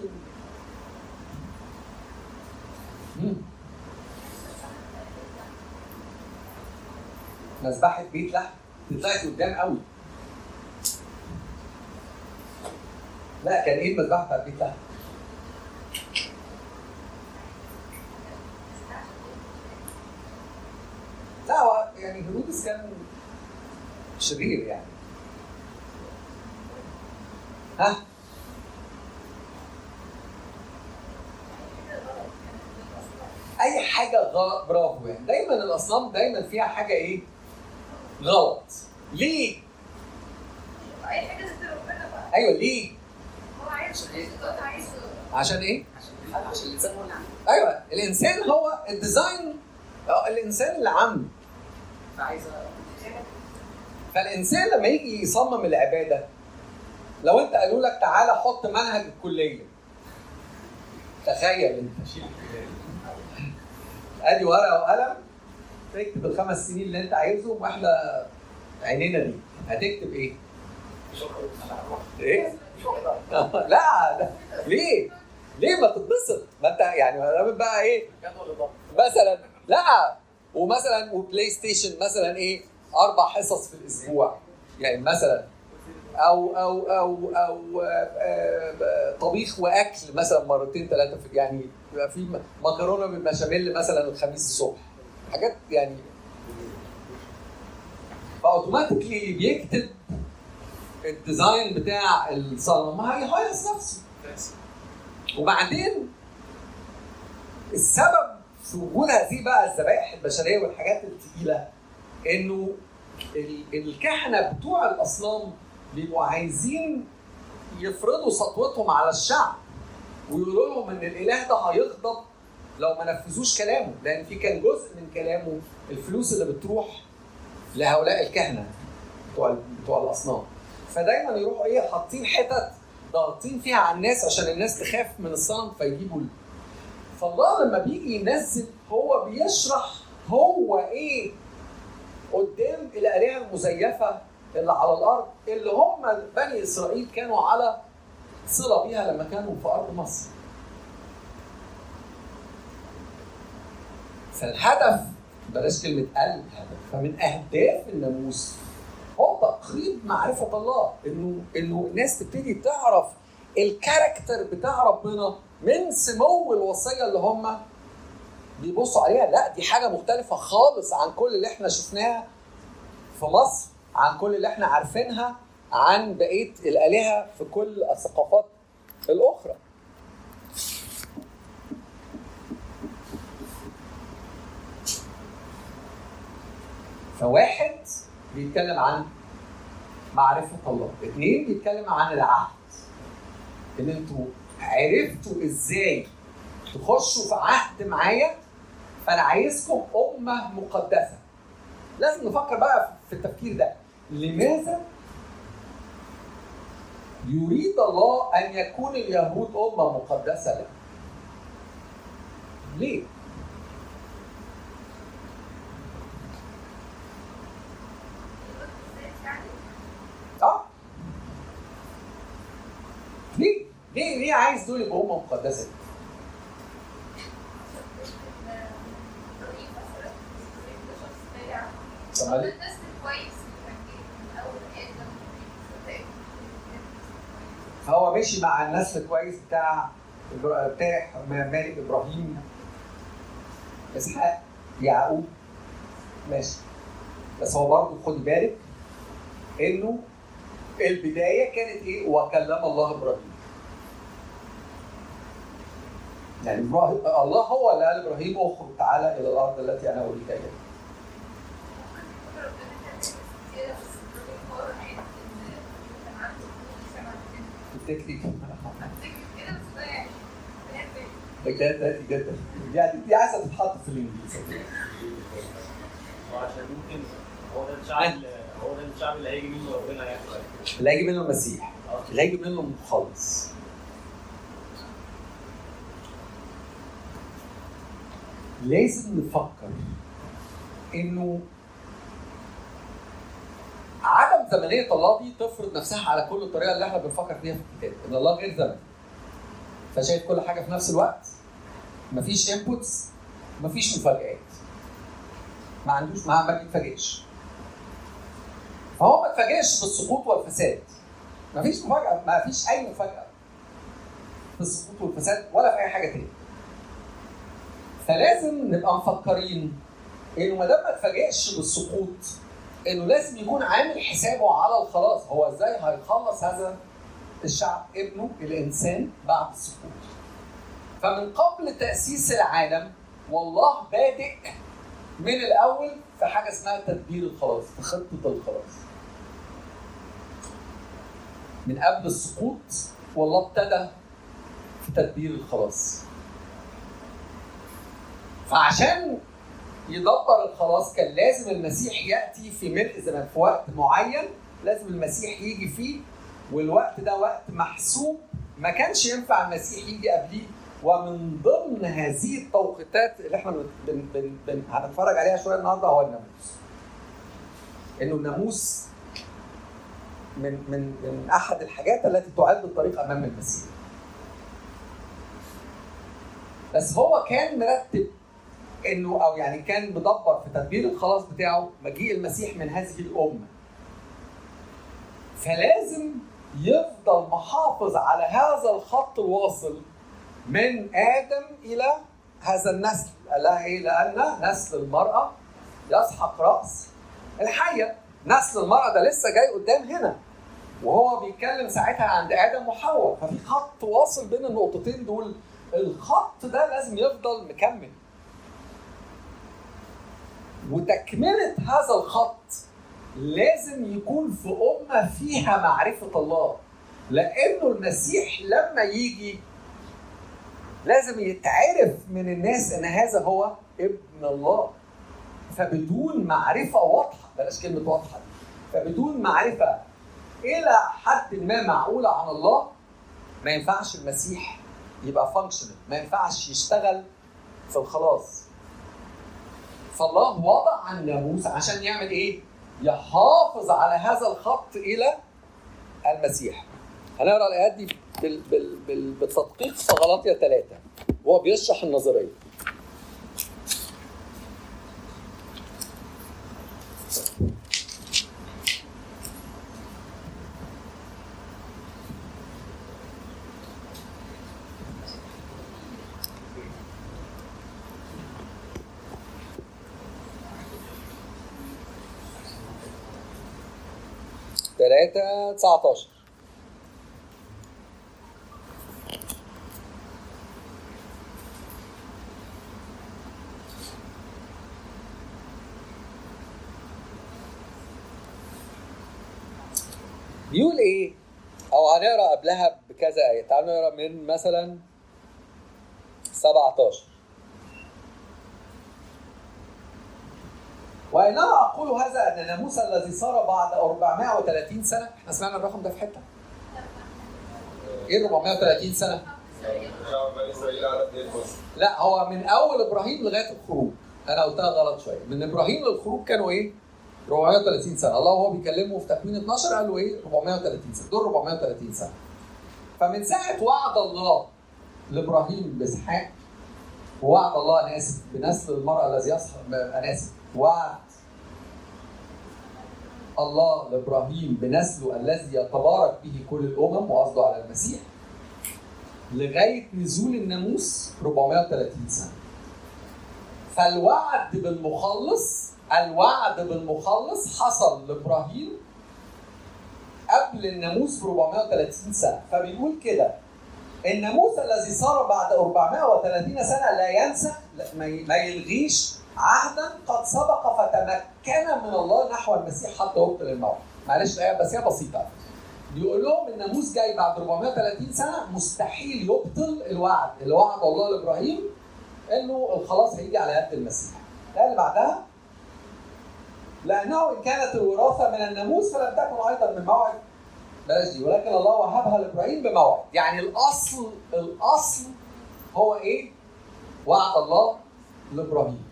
[SPEAKER 1] مم. مذبحة بيت لحم طلعت قدام قوي لا كان إيه المذبحة بتاعت بيت لحم؟ لا هو يعني هيرودس كان شرير يعني. ها؟ أي حاجة غلط برافو يعني. دايما الأصنام دايما فيها حاجة إيه؟ غلط. ليه؟
[SPEAKER 6] أي حاجة ضد ربنا بقى.
[SPEAKER 1] أيوه ليه؟
[SPEAKER 6] هو عايز
[SPEAKER 1] عشان إيه؟
[SPEAKER 7] عشان الإنسان هو اللي
[SPEAKER 1] أيوه الإنسان هو الديزاين آه، الإنسان اللي عامله. فالإنسان لما يجي يصمم العبادة لو أنت قالوا لك تعالى حط منهج الكلية تخيل أنت. أدي ورقة وقلم تكتب الخمس سنين اللي أنت عايزهم وإحنا عينينا دي هتكتب إيه؟ إيه؟ لا لا ليه؟ ليه ما تتبسط؟ ما أنت يعني بقى
[SPEAKER 7] إيه؟
[SPEAKER 1] مثلا لا ومثلا و PlayStation مثلا إيه أربع حصص في الأسبوع. يعني مثلا أو أو أو أو آه، آه، طبيخ وأكل مثلا مرتين ثلاثة في يعني يبقى في مكرونة بالبشاميل مثلا الخميس الصبح. حاجات يعني فأوتوماتيكلي اللي بيكتب الديزاين بتاع الصنم هيهيص نفسه. وبعدين السبب في وجود هذه بقى الذبائح البشرية والحاجات الثقيله إنه ال- الكهنة بتوع الأصنام بيبقوا عايزين يفرضوا سطوتهم على الشعب ويقولوا لهم إن الإله ده هيغضب لو ما نفذوش كلامه لأن في كان جزء من كلامه الفلوس اللي بتروح لهؤلاء الكهنة بتوع بتوع الأصنام. فدايما يروحوا إيه حاطين حتت ضاغطين فيها على الناس عشان الناس تخاف من الصنم فيجيبوا فالله لما بيجي ينزل هو بيشرح هو إيه قدام الآلهة المزيفة اللي على الأرض اللي هم بني إسرائيل كانوا على صلة بيها لما كانوا في أرض مصر. فالهدف بلاش كلمة الهدف فمن أهداف الناموس هو تقريب معرفة الله انه إنه الناس تبتدي تعرف الكاركتر بتاع ربنا من سمو الوصية اللي هم بيبصوا عليها لا دي حاجة مختلفة خالص عن كل اللي إحنا شفناها في مصر عن كل اللي إحنا عارفينها عن بقية الآلهة في كل الثقافات الأخرى. فواحد بيتكلم عن معرفة الله اثنين بيتكلم عن العهد. ان أنتوا عرفتوا إزاي تخشوا في عهد معايا؟ فأنا عايزكم أمة مقدسة. لازم نفكر بقى في التفكير ده. لماذا يريد الله أن يكون اليهود أمة مقدسة له ليه؟ آه. ليه؟ ليه ليه عايز دول يبقوا امه مقدسة؟ طب؟ فهو مشي مع النسل كويس بتاع بتاع مالك إبراهيم اسحاق يعقوب ماشي بس هو برضه خد بالك إنه البداية كانت إيه؟ وكلم الله إبراهيم. يعني الله هو اللي قال إبراهيم أخرج تعالى إلى الأرض التي أنا اريك بجد ده جدا يعني دي عايزة تتحط في الإنجليزي.
[SPEAKER 8] وعشان ممكن هو ده الشعب هو ده الشعب اللي هيجي منه ربنا هياخد
[SPEAKER 1] اللي هيجي منه المسيح. اللي هيجي منه مخلص لازم نفكر إنه عدم زمنية الله دي تفرض نفسها على كل الطريقة اللي إحنا بنفكر فيها في الكتاب إن الله غير زمني. فشايف كل حاجة في نفس الوقت؟ مفيش انبوتس مفيش مفاجآت. ما عندوش ما بيتفاجئش. فهو ما اتفاجئش بالسقوط والفساد. مفيش مفاجأة ما فيش أي مفاجأة في السقوط والفساد ولا في أي حاجة تاني فلازم نبقى مفكرين إنه ما دام ما اتفاجئش بالسقوط إنه لازم يكون عامل حسابه على الخلاص. هو إزاي هيخلص هذا الشعب؟ ابنه الإنسان بعد السقوط. فمن قبل تأسيس العالم والله بادئ من الأول في حاجة اسمها تدبير الخلاص في خطة الخلاص. من قبل السقوط والله ابتدى في تدبير الخلاص. فعشان يدبر الخلاص كان لازم المسيح يأتي في ملء زمان في وقت معين لازم المسيح يجي فيه والوقت ده وقت محسوب ما كانش ينفع المسيح يجي قبليه ومن ضمن هذه التوقيتات اللي إحنا بن بن بن هنتفرج عليها شوية النهارده هو الناموس. إنه الناموس من من من أحد الحاجات التي تعد الطريق أمام المسيح. بس هو كان مرتب انه أو يعني كان مدبر في تدبير الخلاص بتاعه مجيء المسيح من هذه الامه. فلازم يفضل محافظ على هذا الخط الواصل من آدم إلى هذا النسل. قال لها إيه؟ لأن نسل المرأة يسحق رأس الحية. نسل المرأة ده لسه جاي قدام هنا. وهو بيتكلم ساعتها عند آدم وحواء. ففي خط واصل بين النقطتين دول الخط ده لازم يفضل مكمل. وتكملة هذا الخط لازم يكون في أمة فيها معرفة الله. لأنه المسيح لما يجي لازم يتعرف من الناس إن هذا هو ابن الله. فبدون معرفة واضحة بلاش كلمة واضحة دي. فبدون معرفة إلى حد ما معقولة عن الله ما ينفعش المسيح يبقى فانكشنال ما ينفعش يشتغل في الخلاص. فالله وضع الناموس عشان يعمل إيه؟ يحافظ على هذا الخط إلى المسيح. هنقرأ الآيات دي بالتدقيق في غلطيه ثلاثة وهو بيشرح النظرية. 3 19 بيقول إيه؟ أو هنقرأ قبلها بكذا آية، تعالوا نقرأ من مثلا 17 وانما أقول هذا أن ناموس الذي صار بعد 430 سنة إحنا سمعنا الرقم ده في حتة. إيه 430 سنة؟
[SPEAKER 9] شعب بني اسرائيل على اثنين مصر
[SPEAKER 1] لا هو من أول إبراهيم لغاية الخروج. أنا قلتها غلط شوية. من إبراهيم للخروج كانوا إيه؟ 430 سنة. الله وهو بيكلمه في تكوين 12 قال له إيه؟ 430 سنة. دول 430 سنة. فمن ساعة وعد الله لإبراهيم بإسحاق ووعد الله أنا اسف بنسل المراه الذي يصحب أنا اسف وعد الله لإبراهيم بنسله الذي يتبارك به كل الأمم وقصده على المسيح لغاية نزول الناموس 430 سنة. فالوعد بالمخلص الوعد بالمخلص حصل لإبراهيم قبل الناموس ب 430 سنة، فبيقول كده الناموس الذي صار بعد 430 سنة لا ينسى ما يلغيش عهدا قد سبق فتمكن من الله نحو المسيح حتى يبطل الموت. معلش الايه بس هي بسيطة. بيقول لهم الناموس جاي بعد 430 سنة مستحيل يبطل الوعد اللي وعد الله لإبراهيم إنه الخلاص هيجي على يد المسيح. الآية اللي بعدها لأنه إن كانت الوراثة من الناموس فلم تكن أيضا من موعد بلاش دي ولكن الله وهبها لإبراهيم بموعد يعني الأصل الأصل هو إيه؟ وعد الله لإبراهيم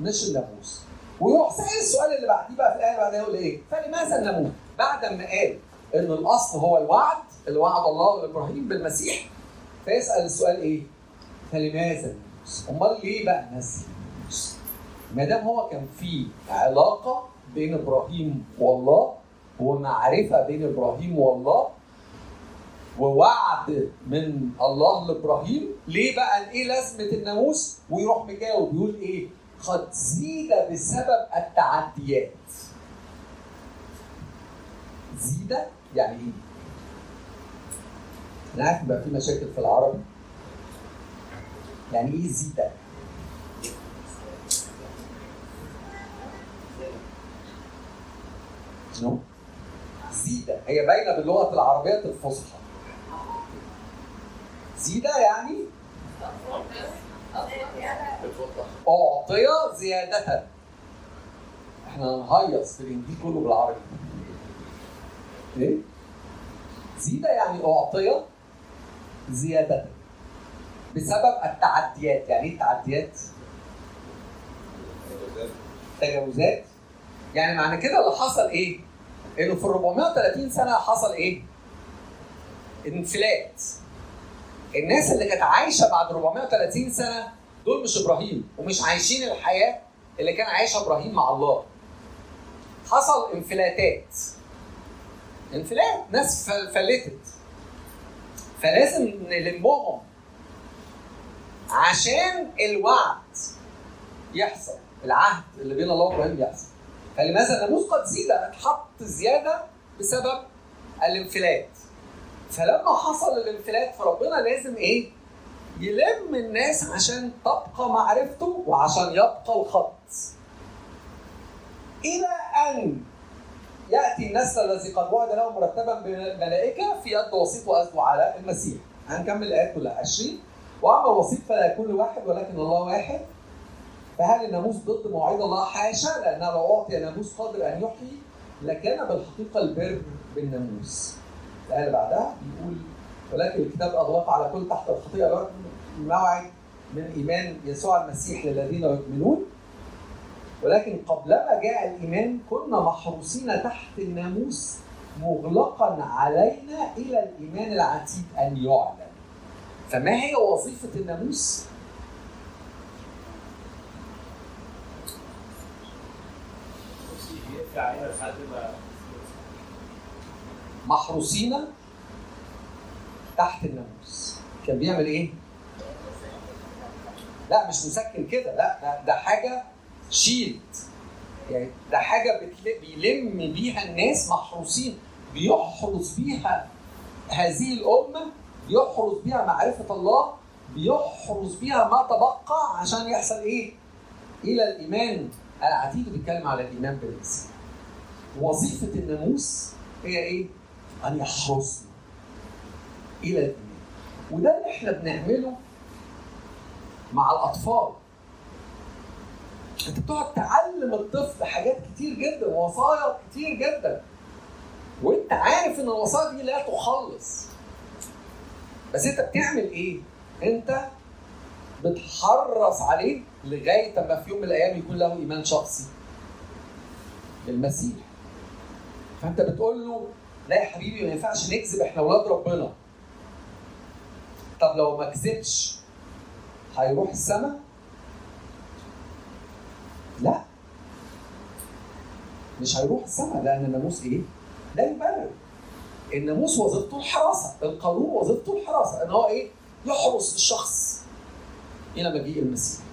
[SPEAKER 1] مش الناموس ويروح سأل السؤال اللي بعديه بقى في الآية اللي بعدها يقول إيه؟ فلماذا الناموس؟ بعد ما قال إن الأصل هو الوعد اللي وعد الله لابراهيم بالمسيح فيسأل السؤال إيه؟ فلماذا الناموس؟ أمال ليه بقى نسل الناموس؟ ما دام هو كان في علاقة بين إبراهيم والله ومعرفة بين إبراهيم والله ووعد من الله لإبراهيم ليه بقى إيه لازمة الناموس ويروح مجاوب يقول إيه قد زيد بسبب التعديات. زيد يعني إيه؟ أنا عارف بقى في مشاكل في العربي. يعني إيه زيد؟ نو زيدة هي باينة باللغة العربية الفصحى. زيدة يعني؟ أعطي زيادة إحنا هنهيص في الإنجيل كله بالعربي إيه؟ زيدة يعني أعطي زيادة بسبب التعديات يعني إيه التعديات؟ تجاوزات يعني معنى كده اللي حصل إيه؟ إنه في 430 سنة حصل إيه؟ انفلات الناس اللي كانت عايشة بعد 430 سنة دول مش إبراهيم ومش عايشين الحياة اللي كان عايشها إبراهيم مع الله. حصل انفلاتات. انفلات ناس فل- فلتت. فلازم نلمهم. عشان الوعد يحصل العهد اللي بين الله وإبراهيم يحصل. فلماذا الناموس قد زيد؟ اتحط زيادة بسبب الانفلات. فلما حصل الانفلات فربنا لازم إيه؟ يلم الناس عشان تبقى معرفته وعشان يبقى الخط. إلى أن يأتي النسل الذي قد وعد له مرتبا بملائكة في يد وسيط واسده على المسيح. هنكمل الآيات كلها. 20 وأما الوسيط فلا يكون لواحد ولكن الله واحد. فهل الناموس ضد مواعيد الله؟ حاشا لأنه لو أعطي ناموس قادر أن يحيي لكان بالحقيقة البر بالناموس. اللي بعدها بيقول ولكن الكتاب أغلق على كل تحت الخطيئة موعد من إيمان يسوع المسيح للذين يؤمنون ولكن قبلما جاء الإيمان كنا محروسين تحت الناموس مغلقا علينا إلى الإيمان العتيد أن يعلن. فما هي وظيفة الناموس؟
[SPEAKER 8] ما
[SPEAKER 1] محروسين تحت الناموس كان بيعمل إيه؟ لا مش مسكن كده لا ده, ده حاجة شيلد يعني ده حاجة. بيلم بيها الناس محروسين بيحرس بيها هذه الأمة بيحرس بيها معرفة الله بيحرس بيها ما تبقى عشان يحصل إيه؟ إلى الإيمان العتيد بيتكلم على الإيمان بالمسيح وظيفة الناموس هي إيه؟ أن يحرسنا إلى الايمان وده اللي إحنا بنعمله مع الأطفال. أنت بتقعد تعلم الطفل حاجات كتير جدا وصايا كتير جدا. وأنت عارف إن الوصايا دي لا تخلص. بس أنت بتعمل إيه؟ أنت بتحرص عليه لغاية اما في يوم من الأيام يكون له إيمان شخصي. بالمسيح. فأنت بتقول له لا يا حبيبي ما ينفعش نكذب إحنا أولاد ربنا. طب لو ما كذبش هيروح السماء لا. مش هيروح السماء لأن الناموس إيه؟ لا يبرر. الناموس وظيفته الحراسة القانون وظيفته الحراسة إن هو إيه؟ يحرس الشخص إلى مجيء المسيح.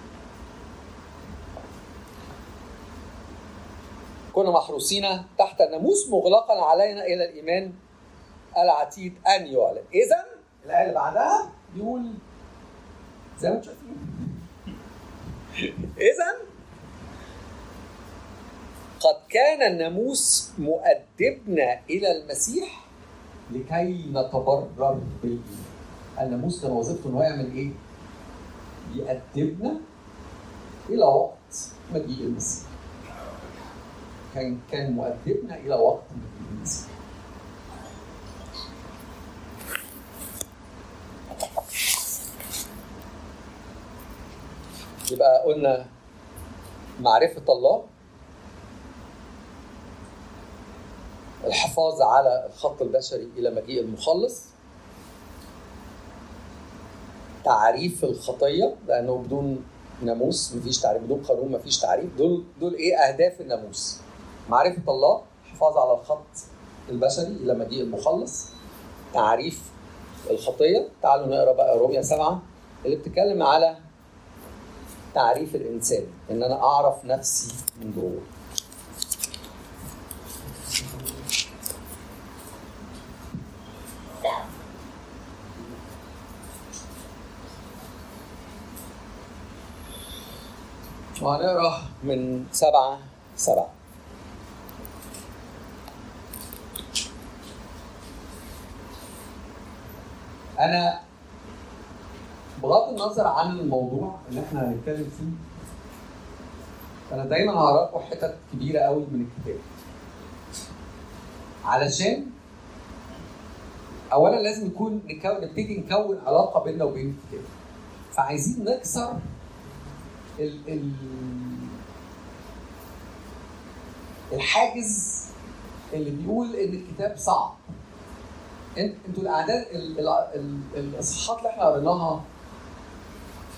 [SPEAKER 10] كنا محروسين تحت الناموس مغلقا علينا إلى الإيمان العتيد أن يعلن. اذا
[SPEAKER 1] الآية اللي بعدها يقول زي ما أنتم شايفين.
[SPEAKER 10] اذا قد كان الناموس مؤدبنا إلى المسيح
[SPEAKER 1] لكي نتبرر بالإيمان. الناموس كان وظيفته ان هو يعمل إيه؟ يأدبنا إلى وقت مجيء المسيح. كان كان مؤدبنا إلى وقت المسيح
[SPEAKER 10] يبقى قلنا معرفة الله الحفاظ على الخط البشري إلى مجيء المخلص تعريف الخطية لأنه بدون ناموس مفيش تعريف بدون قانون مفيش تعريف. دول دول إيه أهداف الناموس؟ معرفة الله الحفاظ على الخط البشري إلى مجيء المخلص تعريف الخطية. تعالوا نقرأ بقى رؤيا سبعة اللي بتتكلم على تعريف الإنسان إن أنا أعرف نفسي من جوه. وهنقرأ من سبعة سبعة.
[SPEAKER 1] أنا بغض النظر عن الموضوع اللي إحنا هنتكلم فيه أنا دايما هقرا حتت كبيرة قوي من الكتاب. علشان اولا لازم يكون نبتدي نكون علاقة بيننا وبين الكتاب. فعايزين نكسر ال ال الحاجز اللي بيقول إن الكتاب صعب. أنتوا الأعداد ال- ال- ال- الإصحاحات اللي إحنا قريناها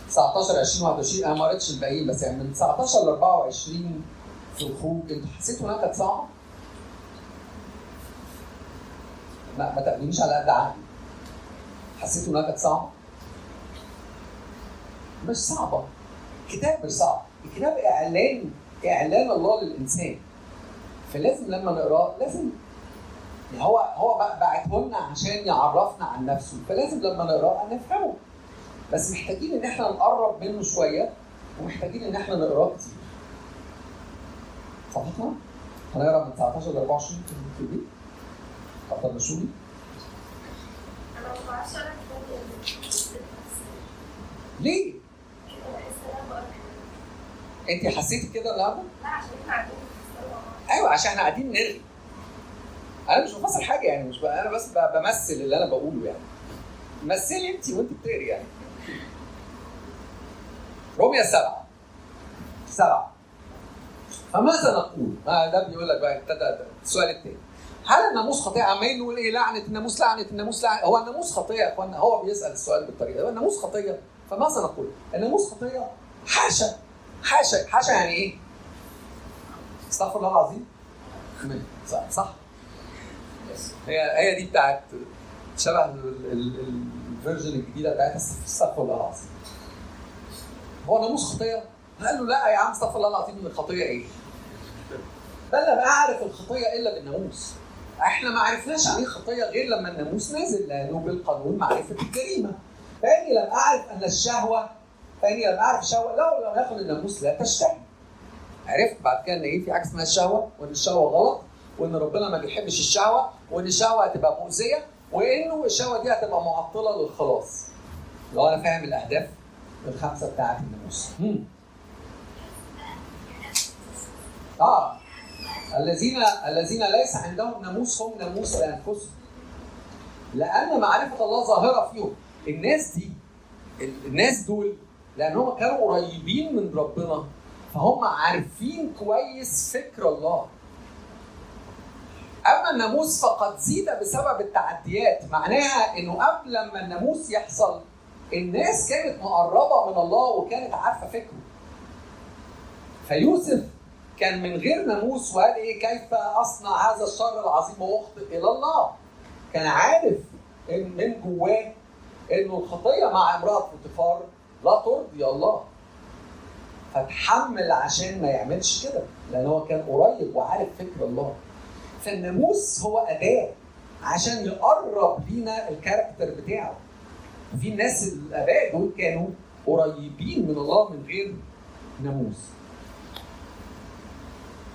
[SPEAKER 1] 19 20 21 أنا ما قريتش الباقيين بس يعني من 19 ل 24 في الخروج أنتوا حسيتوا انها كانت صعبة؟ ما ما تاخدونيش على قد عقلي حسيتوا انها كانت صعبة؟ مش صعبة الكتاب مش صعب الكتاب إعلان إعلان الله للإنسان فلازم لما نقراه لازم هو هو بعته لنا عشان يعرفنا عن نفسه. فلازم لما نقراه نفهمه. بس محتاجين إن إحنا نقرب منه شوية ومحتاجين إن إحنا نقراه كتير. صفحتنا هنقرأ من 19 ل 24 في البيت اتفضل
[SPEAKER 6] يعني
[SPEAKER 1] ليه؟ انت حسيتي كده النهارده؟
[SPEAKER 6] لا عشان إحنا قاعدين.
[SPEAKER 1] أيوه عشان إحنا قاعدين نرغي. أنا مش بفسر حاجة يعني مش ب... أنا بس. بمثل اللي أنا بقوله يعني. مثلي انت وانت بتقري يعني. روميا سبعة. سبعة. فماذا نقول؟ ما ده بيقول لك بقى ابتدى ده. السؤال الثاني هل الناموس خطيئة؟ عمالين نقول إيه؟ لعنة الناموس لعنة الناموس لعنة هو الناموس خطيئة يا إخوانا؟ هو بيسأل السؤال بالطريقة دي. هو الناموس خطيئة؟ فماذا نقول؟ الناموس خطيئة؟ حاشا. حاشا. حاشا يعني إيه؟ استغفر الله العظيم. صح. صح. هي هي دي بتاعت شبه ال- ال- الفيرجن الجديدة بتاعت استغفر الله العظيم. هو ناموس خطية؟ قال له لا يا عم استغفر الله العظيم الخطية إيه؟ بل لم أعرف الخطية إلا بالناموس. إحنا ما عرفناش عن إيه خطية غير لما الناموس نزل لأنه بالقانون معرفة الجريمة. فاني لم أعرف أن الشهوة فاني لم أعرف الشهوه لو لم يكن الناموس لا تشتهي. عرفت بعد كده إن إيه في حاجة اسمها الشهوة؟ وإن الشهوة غلط وإن ربنا ما بيحبش الشهوة وإن الشهوه هتبقى مؤذية وانه الشهوه دي هتبقى معطلة للخلاص. لو أنا فاهم الأهداف الخمسة بتاعت الناموس. آه. الذين الذين ليس عندهم ناموس هم ناموس لأنفسهم. لأن معرفة الله ظاهرة فيهم. الناس دي الناس دول لأنهم كانوا قريبين من ربنا فهم عارفين كويس فكر الله. أما الناموس فقد زيد بسبب التعديات. معناها إنه قبل لما الناموس يحصل الناس كانت مقربة من الله وكانت عارفة فكره. فيوسف كان من غير ناموس وقال إيه؟ كيف أصنع هذا الشر العظيم وأخطئ إلى الله؟ كان عارف إن من جواه إنه الخطية مع امرأة بوتيفار لا ترضي الله. فتحمل عشان ما يعملش كده لأن هو كان قريب وعارف فكر الله. فالناموس هو أداة عشان يقرب لينا الكاركتر بتاعه. في الناس الاباء دول كانوا قريبين من الله من غير ناموس.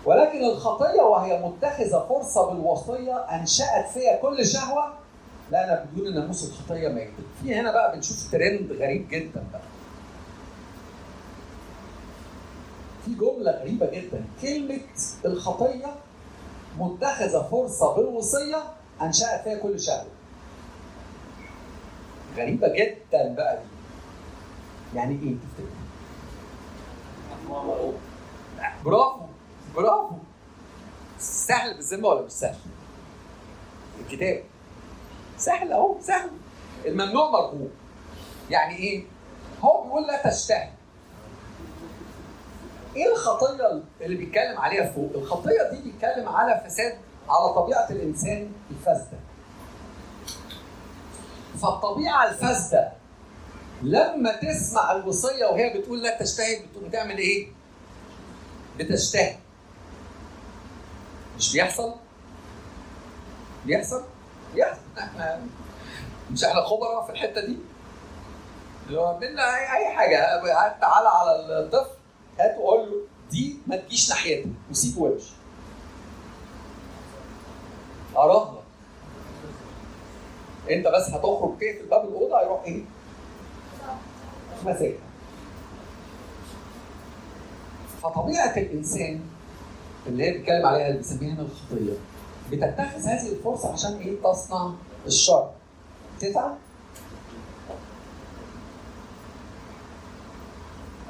[SPEAKER 1] ولكن الخطية وهي متخذة فرصة بالوصية أنشأت فيها كل شهوة. لا أنا بدون الناموس الخطية ميته في هنا بقى بنشوف ترند غريب جدا بقى. في جملة غريبة جدا. كلمة الخطية متخذه فرصة بالوصية انشات فيها كل شهوه غريبة جدا بقى دي. يعني إيه؟ تفتكر؟ برافو برافو. سهل بالذمة ولا مش سهل؟ الكتاب. سهل أهو سهل. الممنوع مرغوب يعني إيه؟ هو بيقول لا تشتهي. إيه الخطية اللي بيتكلم عليها فوق؟ الخطية دي بيتكلم على فساد على طبيعة الإنسان الفاسدة. فالطبيعة الفاسدة لما تسمع الوصية وهي بتقول لا تشتهي بتقوم تعمل إيه؟ بتشتهي مش بيحصل؟ بيحصل؟ بيحصل. إحنا مش إحنا خبراء في الحتة دي؟ اللي هو اي حاجة. تعالى على الطفل هات وقول له دي ما تجيش ناحيتها وسيبه وامشي. اراهنك أنت بس هتخرج تقفل باب الأوضة هيروح إيه؟ ماسكها. فطبيعة الإنسان اللي هي بيتكلم عليها اللي بنسميها هنا الخطية بتتخذ هذه الفرصة عشان إيه؟ تصنع الشر. تسعه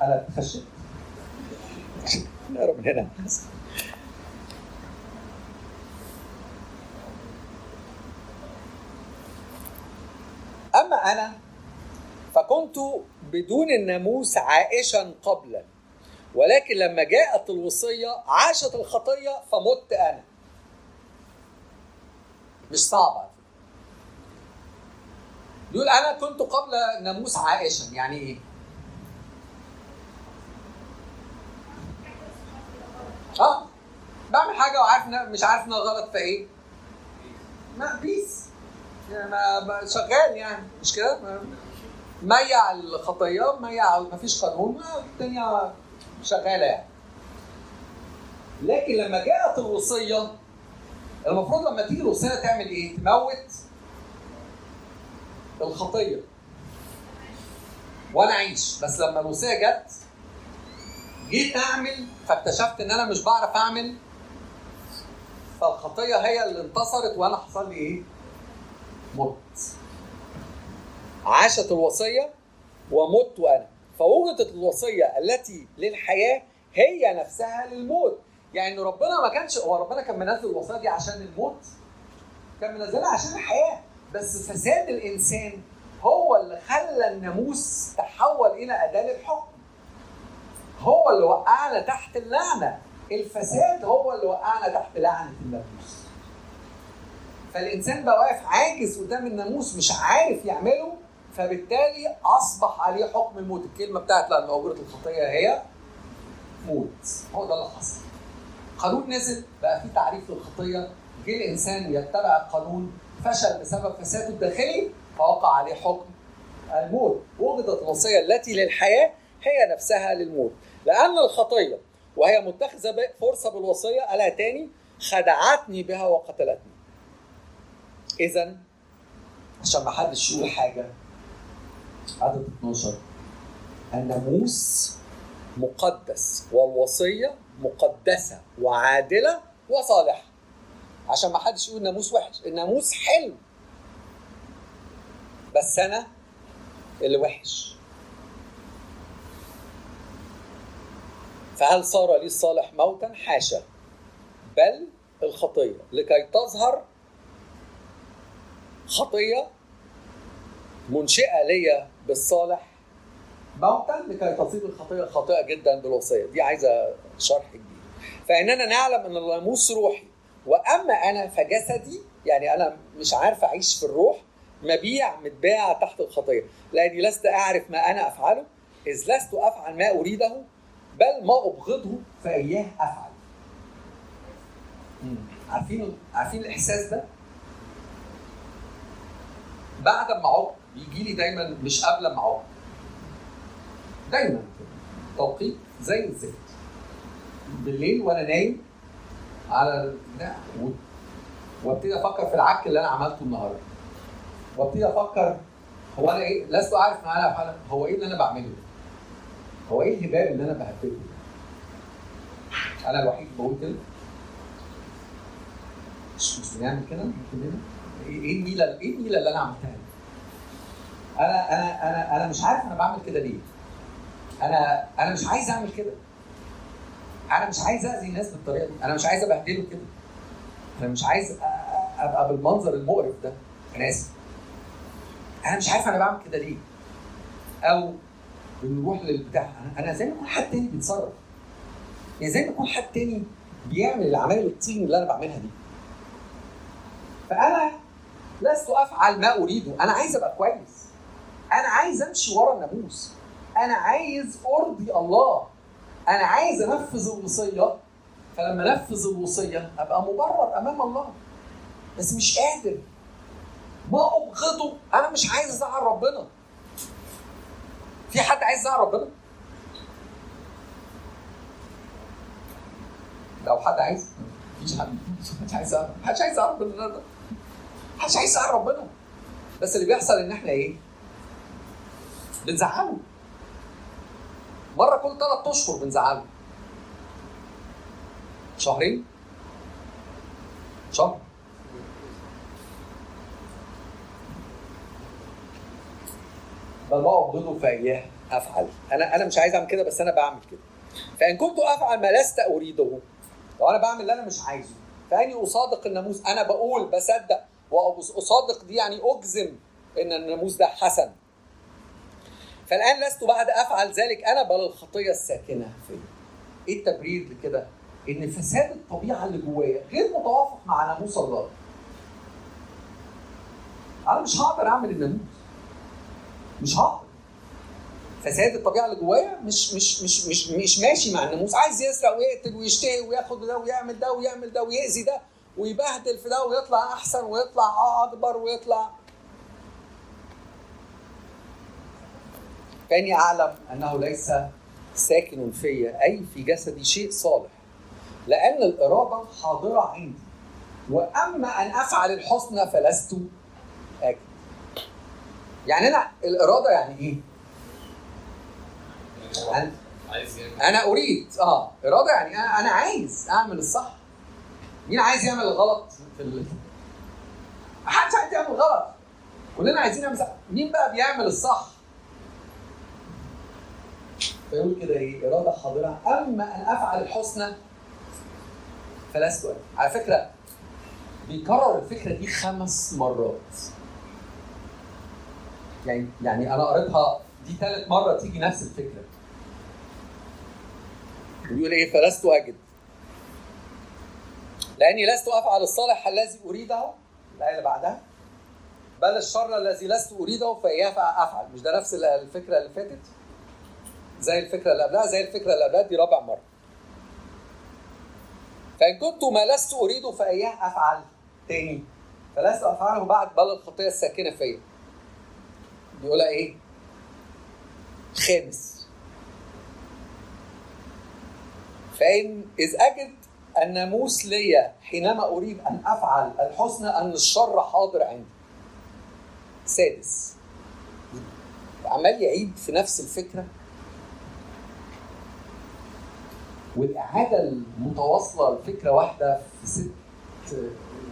[SPEAKER 1] أنا اتخشيت نقرب من هنا. أما أنا فكنت بدون الناموس عائشا قبلا ولكن لما جاءت الوصية عاشت الخطية فمت أنا. مش صعبه يقول أنا كنت قبل ناموس عائشا يعني إيه؟ آه بعمل حاجة وعارف مش عارف انها غلط في إيه. ما بيس يعني ما شغال يعني مش كده؟ ميع الخطية ميع ما فيش قانون الدنيا شغالة يعني. لكن لما جاءت الوصية المفروض لما تيجي الوصية تعمل إيه؟ تموت الخطية. وأنا أعيش. بس لما الوصية جت جيت أعمل فاكتشفت إن أنا مش بعرف أعمل. فالخطية هي اللي انتصرت وأنا حصل لي إيه؟ مت عاشت الوصية ومت أنا فوجدت الوصية التي للحياة هي نفسها للموت. يعني ربنا ما كانش هو ربنا كان منزل الوصية دي عشان الموت؟ كان منزلها عشان الحياة. بس فساد الإنسان هو اللي خلى الناموس تحول إلى أداة للحكم. هو اللي وقعنا تحت اللعنة. الفساد هو اللي وقعنا تحت لعنة الناموس. فالإنسان بقى واقف عاجز قدام الناموس مش عارف يعمله فبالتالي أصبح عليه حكم الموت الكلمة بتاعت لأن اجره الخطيه هي موت. هو ده اللي حصل. قانون نزل بقى في تعريف للخطيه جه الإنسان يتبع القانون فشل بسبب فساده الداخلي فوقع عليه حكم الموت. وجدت الوصيه التي للحياة هي نفسها للموت. لأن الخطية وهي متخذة ب- فرصة بالوصية قالها تاني؟ خدعتني بها وقتلتني. إذا عشان ما حدش يقول حاجة. عدد 12 الناموس مقدس والوصية مقدسة وعادلة وصالحة. عشان ما حدش يقول الناموس وحش. الناموس حلو بس أنا اللي وحش فهل صار لي الصالح موتا؟ حاشا. بل الخطية. لكي تظهر خطية منشئة ليا بالصالح موتا لكي تصير الخطية خاطئه جدا بالوصية. دي عايزة شرح كبير فإننا نعلم أن الناموس روحي. وأما أنا فجسدي يعني أنا مش عارف أعيش في الروح مبيع متباع تحت الخطية. لأني لست أعرف ما أنا أفعله. إذ لست أفعل ما أريده بل ما أبغضه فإياه أفعل. عارفين عارفين الإحساس ده؟ بعد ما عق بيجي لي دايما مش قبل ما عق دايما توقيت زي الزفت. بالليل وأنا نايم على وابتدي أفكر في العك اللي أنا عملته النهارده. وابتدي أفكر هو أنا إيه لست اعرف ما أنا هو إيه اللي أنا بعمله؟ هو إيه الهباب اللي أنا بهببه أنا الوحيد بقول كده. مش بنعمل كده؟ إيه إيه النيلة إيه النيلة اللي أنا عملتها؟ أنا أنا أنا أنا مش عارف أنا بعمل كده ليه. أنا أنا مش عايز أعمل كده. أنا مش عايز اذي الناس بالطريقة دي. أنا مش عايز أبهدله كده. أنا مش عايز أبقى بالمنظر المقرف ده. أنا آسف. أنا مش عارف أنا بعمل كده ليه. أو بنروح للبتاع. أنا زي ما يكون حد تاني بيتصرف. يعني زي ما يكون حد تاني بيعمل العمايل الطين اللي أنا بعملها دي. فأنا لست أفعل ما أريده. أنا عايز أبقى كويس. أنا عايز أمشي ورا الناموس. أنا عايز أرضي الله. أنا عايز أنفذ الوصية. فلما أنفذ الوصية أبقى مبرر أمام الله. بس مش قادر. ما أبغضه. أنا مش عايز ازعل ربنا. في حد عايز يزعل ربنا؟ لو حد عايز مفيش حد مش عايز يزعل محدش عايز يزعل ربنا محدش عايز يزعل ربنا. بس اللي بيحصل إن إحنا إيه؟ بنزعله. مرة كل ثلاث أشهر بنزعله. شهرين؟ شهر. بل ابغضه فاياه أفعل. أنا أنا مش عايز أعمل كده بس أنا بعمل كده. فإن كنت أفعل ما لست أريده. لو أنا بعمل اللي أنا مش عايزه. فأني أصادق الناموس. أنا بقول بصدق. واصادق دي يعني أجزم إن الناموس ده حسن. فالآن لست بعد أفعل ذلك. أنا بل الخطية الساكنة فيا. إيه التبرير لكده؟ إن فساد الطبيعة اللي جوايا غير متوافق مع ناموس الله. أنا مش هقدر أعمل الناموس. مش هقدر فساد الطبيعة اللي جوايا مش مش مش مش مش ماشي مع الناموس. عايز يسرق ويقتل ويشتهي وياخد ده ويعمل ده ويعمل ده ويأذي ده ويبهدل في ده ويطلع أحسن ويطلع أكبر ويطلع. فاني أعلم أنه ليس ساكن في أي في جسدي شيء صالح لأن الإرادة حاضرة عندي. وأما أن أفعل الحسنى فلست يعني أنا الإرادة يعني إيه؟ أنا, أنا أريد آه إرادة يعني أنا عايز أعمل الصح. مين عايز يعمل الغلط في ال... محدش عايز يعمل غلط. كلنا عايزين نعمل صح. مين بقى بيعمل الصح؟ فيقول كده إيه؟ إرادة حاضرة. أما أن أفعل الحسنى فلست. على فكرة بيكرر الفكرة دي خمس مرات. يعني يعني أنا قريتها دي ثالث مرة تيجي نفس الفكرة. بيقول إيه فلست أجد. لأني لست أفعل الصالح الذي أريده الآية اللي بعدها بل الشر الذي لست أريده فاياه أفعل. مش ده نفس الفكرة اللي فاتت؟ زي الفكرة اللي قبلها زي الفكرة اللي قبلها دي رابع مرة. فإن كنت ما لست أريده فاياه أفعل تاني. فلست أفعله بعد بل الخطية الساكنة فيا. بيقولها إيه؟ خامس. فإن إذ أجد الناموس لي حينما أريد أن أفعل الحسنى أن الشر حاضر عندي. سادس. عمال يعيد في نفس الفكرة. والإعادة المتواصلة لفكرة واحدة في ست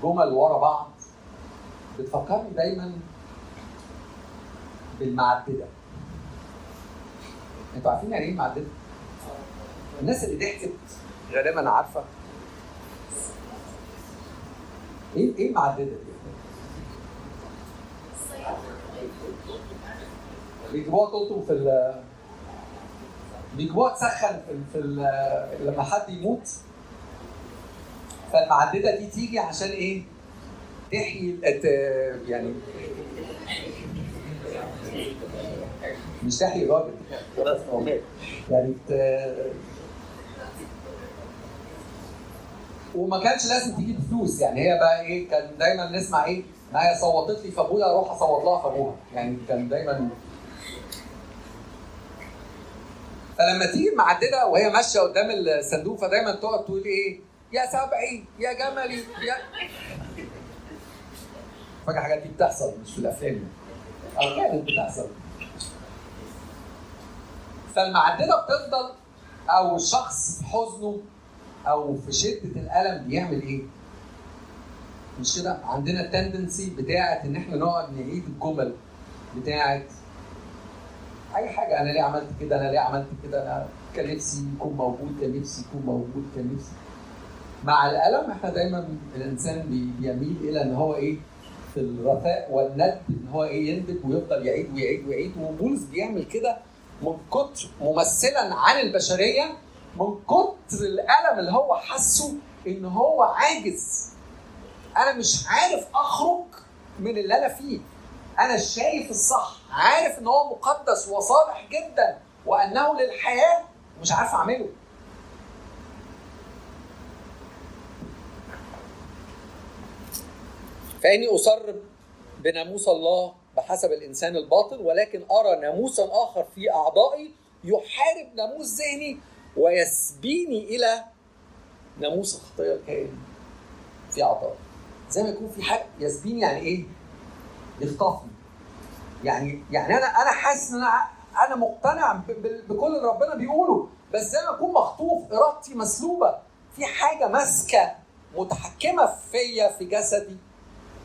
[SPEAKER 1] جمل ورا بعض. بتفكرني دايما بالمعدده أنتوا عارفين يعني إيه معدده؟ الناس اللي ضحكت غالبا عارفة إيه إيه معدده دي؟ بيجيبوها تلطم في ال بيجيبوها تسخن في, في ال- لما حد يموت فالمعدده دي تيجي عشان إيه؟ تحيي يعني مش تحيي الراجل. يعني وما كانش لازم تجيب فلوس. يعني هي بقى إيه؟ كان دايما نسمع إيه؟ ما هي صوتت لي في ابويا أروح أصوت لها في ابوها يعني كان دايما فلما تيجي المعدده وهي ماشية قدام الصندوق فدايما تقعد تقول إيه؟ يا سبعي يا جملي يا فاكر الحاجات دي بتحصل مش في الأفلام؟ أو كانت بتحصل فالمعدده بتفضل أو الشخص في حزنه أو في شدة الألم بيعمل إيه؟ مش كده؟ عندنا التندنسي بتاعة إن إحنا نقعد نعيد الجمل بتاعة أي حاجة. أنا ليه عملت كده؟ أنا ليه عملت كده؟ أنا كان نفسي يكون موجود كان نفسي يكون موجود كان نفسي. مع الألم إحنا دايما الإنسان بي- بيميل إلى إن هو إيه؟ في الرثاء والند إن هو إيه يندب ويفضل يعيد ويعيد ويعيد. وبولس بيعمل كده من كتر ممثلا عن البشرية من كتر الألم اللي هو حاسه إن هو عاجز. أنا مش عارف أخرج من اللي أنا فيه. أنا شايف الصح عارف إن هو مقدس وصالح جدا وأنه للحياة مش عارف أعمله. فاني اصر بناموس الله بحسب الانسان الباطل ولكن ارى ناموسا اخر في اعضائي يحارب ناموس ذهني ويسبيني إلى ناموس الخطيه الكائن في اعضائي زي ما يكون في حاجة يسبيني يعني إيه؟ يخطفني يعني يعني أنا أنا حاسس ان أنا أنا مقتنع بكل اللي ربنا بيقوله بس زي ما اكون مخطوف ارادتي مسلوبة في حاجة ماسكة متحكمة فيا في جسدي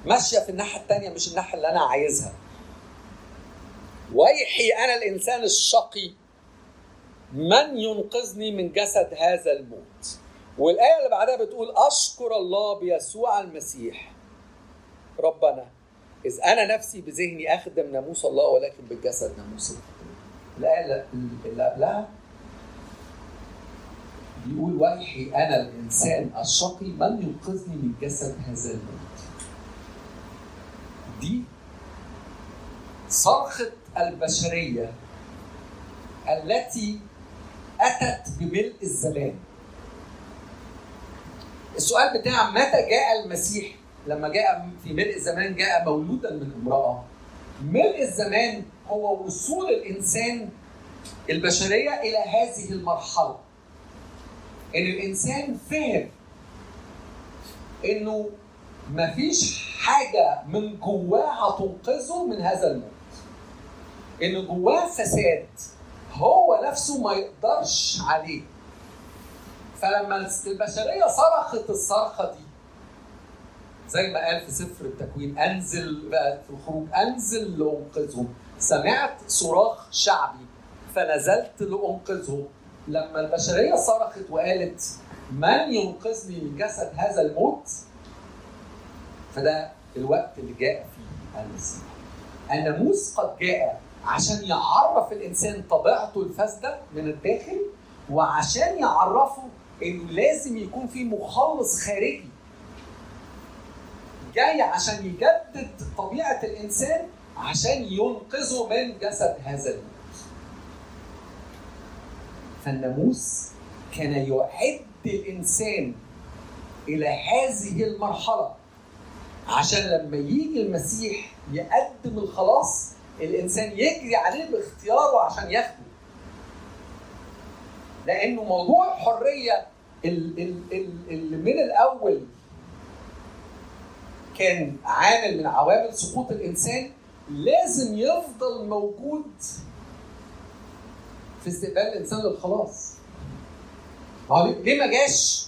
[SPEAKER 1] ماشية في الناحية الثانية مش الناحية اللي أنا عايزها. ويحي أنا الإنسان الشقي من ينقذني من جسد هذا الموت؟ والآية اللي بعدها بتقول أشكر الله بيسوع المسيح. ربنا إذ أنا نفسي بذهني أخدم ناموس الله ولكن بالجسد ناموس الآية اللي قبلها بيقول ويحي أنا الإنسان الشقي من ينقذني من جسد هذا الموت؟ دي صرخة البشرية التي أتت بملء الزمان. السؤال بتاع متى جاء المسيح؟ لما جاء في ملء الزمان جاء مولودا من امرأة. ملء الزمان هو وصول الإنسان البشرية إلى هذه المرحلة. إن الإنسان فهم إنه مفيش حاجة من جواه هتنقذه من هذا الموت. إن جواه فساد هو نفسه ما يقدرش عليه. فلما البشرية صرخت الصرخة دي زي ما قال في سفر التكوين أنزل بقى في الخروج أنزل لأنقذهم. سمعت صراخ شعبي فنزلت لأنقذهم. لما البشرية صرخت وقالت من ينقذني من جسد هذا الموت فده الوقت اللي جاء فيه المسيح الناموس قد جاء عشان يعرف الإنسان طبيعته الفاسدة من الداخل وعشان يعرفه انه لازم يكون في مخلص خارجي جاي عشان يجدد طبيعة الإنسان عشان ينقذه من جسد هذا الموت فالناموس كان يعد الإنسان إلى هذه المرحلة عشان لما يجي المسيح يقدم الخلاص الإنسان يجري عليه باختياره عشان ياخده لأنه موضوع الحرية
[SPEAKER 3] ال- ال- ال- اللي من الأول كان عامل من عوامل سقوط الإنسان لازم يفضل موجود في استقبال الإنسان للخلاص. هو ليه ما جاش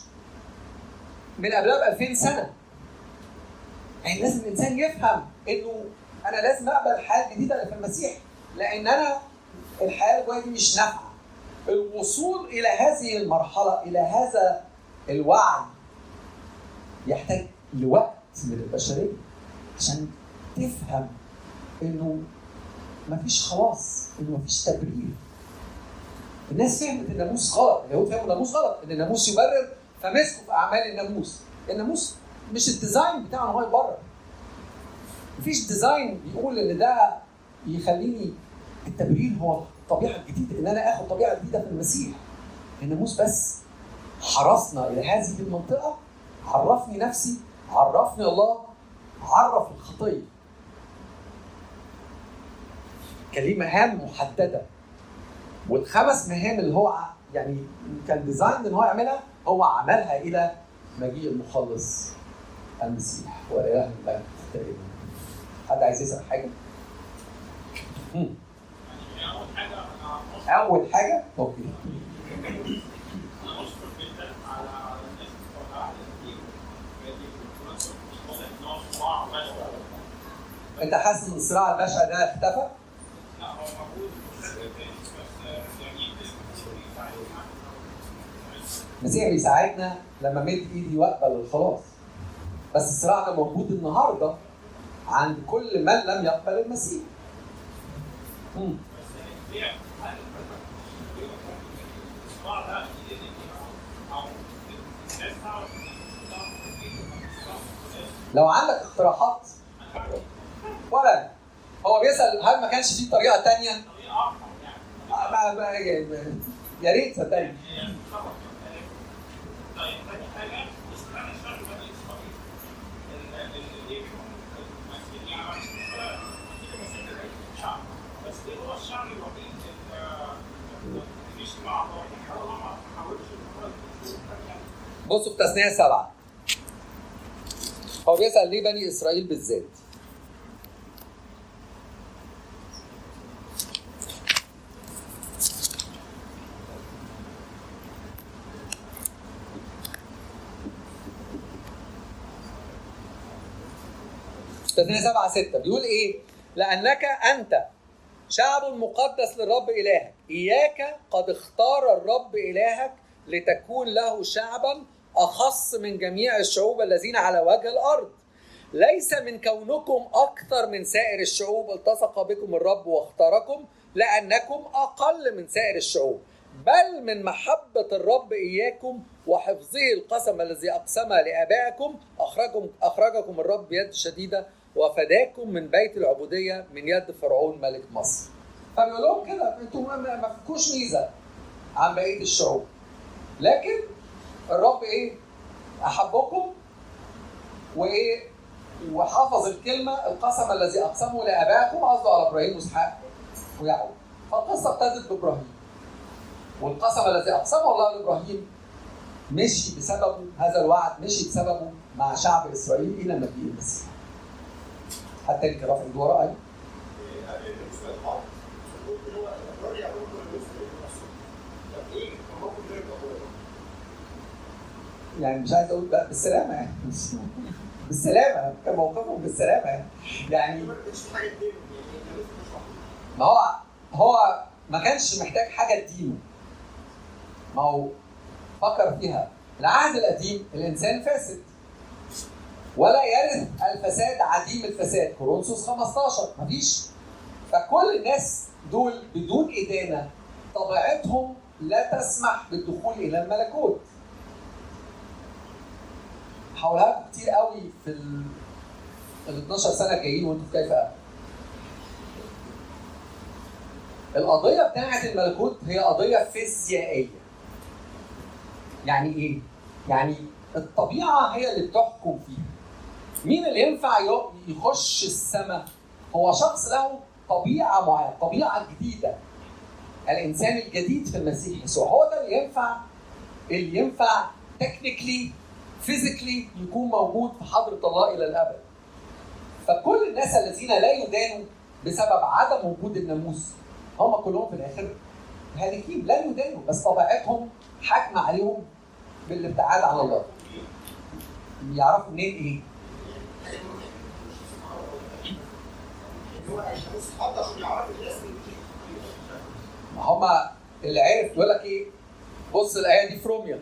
[SPEAKER 3] من قبلها ب 2000 سنة؟ يعني لازم الإنسان يفهم إنه أنا لازم أقبل الحياة الجديدة اللي في المسيح لأن أنا الحياة اللي جوايا دي مش نافعة. الوصول إلى هذه المرحلة إلى هذا الوعي يحتاج لوقت من البشرية عشان تفهم إنه مفيش خلاص إنه مفيش تبرير الناس فهمت الناموس غلط اليهود فهموا الناموس غلط إن الناموس يبرر فمسكوا في أعمال الناموس الناموس مش ال design بتاعه هو يبرر. مفيش design بيقول إن ده يخليني التبرير هو الطبيعة الجديدة إن أنا آخد طبيعة جديدة في المسيح. الناموس بس حرصنا إلى هذه المنطقة عرفني نفسي عرفني الله عرف الخطية. كان ليه مهام محددة. والخمس مهام اللي هو يعني كان design إن هو يعملها هو عملها إلى مجيء المخلص. المسيح وإله المجد تقريبا حد عايز يسأل حاجة؟ مم.
[SPEAKER 5] أول حاجة okay
[SPEAKER 3] أنت حاسس إن الصراع البشع ده اختفى؟
[SPEAKER 5] لا هو موجود
[SPEAKER 3] المسيح بيساعدنا لما مد إيدي وأقبل الخلاص بس الصراع ده موجود النهارده عند كل من لم يقبل المسيح. لو عندك اقتراحات؟ ولا. هو بيسأل هل ما كانش في طريقة تانية؟ يا ريت صدقني.
[SPEAKER 5] طيب تاني حاجة استماع الشعب بني إسرائيل اللي المسيحيين عملوا الشعب بس إيه هو الشعب الوحيد اللي مفيش مع الله الله ما حاولش إن هو
[SPEAKER 1] بصوا في تثنية سبعة هو بيسأل ليه بني إسرائيل بالذات تثنية سبعة ستة بيقول إيه؟ لأنك أنت شعب مقدس للرب إلهك. إياك قد اختار الرب إلهك لتكون له شعبا أخص من جميع الشعوب الذين على وجه الأرض. ليس من كونكم أكثر من سائر الشعوب التصق بكم الرب واختاركم لأنكم أقل من سائر الشعوب. بل من محبة الرب إياكم وحفظه القسم الذي أقسم لآبائكم أخرجكم أخرجكم الرب بيد شديدة وفداكم من بيت العبودية من يد فرعون ملك مصر. فبيقول لهم كده أنتوا ما- فيكوش ميزة عن بقية الشعوب. لكن الرب إيه؟ أحبكم وإيه؟ وحفظ الكلمة القسم الذي أقسمه لآبائكم قصده على إبراهيم وإسحاق ويعقوب. فالقصة ابتدت بإبراهيم. والقسم الذي أقسمه الله لإبراهيم مشي بسببه هذا الوعد مشي بسببه مع شعب إسرائيل إلى مجيء المسيح. حتى رافع ايده ورا أيوة. يعني مش عايز أقول بقى بالسلامة يعني. بالسلامة كان موقفهم بالسلامة يعني. يعني ما هو هو ما كانش محتاج حاجة تدينه ما هو فكر فيها. العهد القديم الإنسان فاسد. ولا يرث الفساد عديم الفساد. كورنثوس 15 مفيش. فكل الناس دول بدون إدانة طبيعتهم لا تسمح بالدخول إلى الملكوت. لكم كتير قوي في ال ال 12 سنة الجايين وأنتم في كيف أبقى. القضية بتاعة الملكوت هي قضية فيزيائية. يعني إيه؟ يعني الطبيعة هي اللي بتحكم فيها. مين اللي ينفع يخش السماء؟ هو شخص له طبيعة معينة، طبيعة جديدة. الإنسان الجديد في المسيح يسوع هو ده اللي ينفع اللي ينفع technically physically يكون موجود في حضرة الله إلى الأبد فكل الناس الذين لا يدانوا بسبب عدم وجود الناموس هم كلهم في الآخر هالكين لا يدانوا بس طبيعتهم حاكمة عليهم بالابتعاد عن الله يعرفوا منين إيه؟ ما هما اللي عرف يقول لك إيه؟ بص الآية دي في روميا.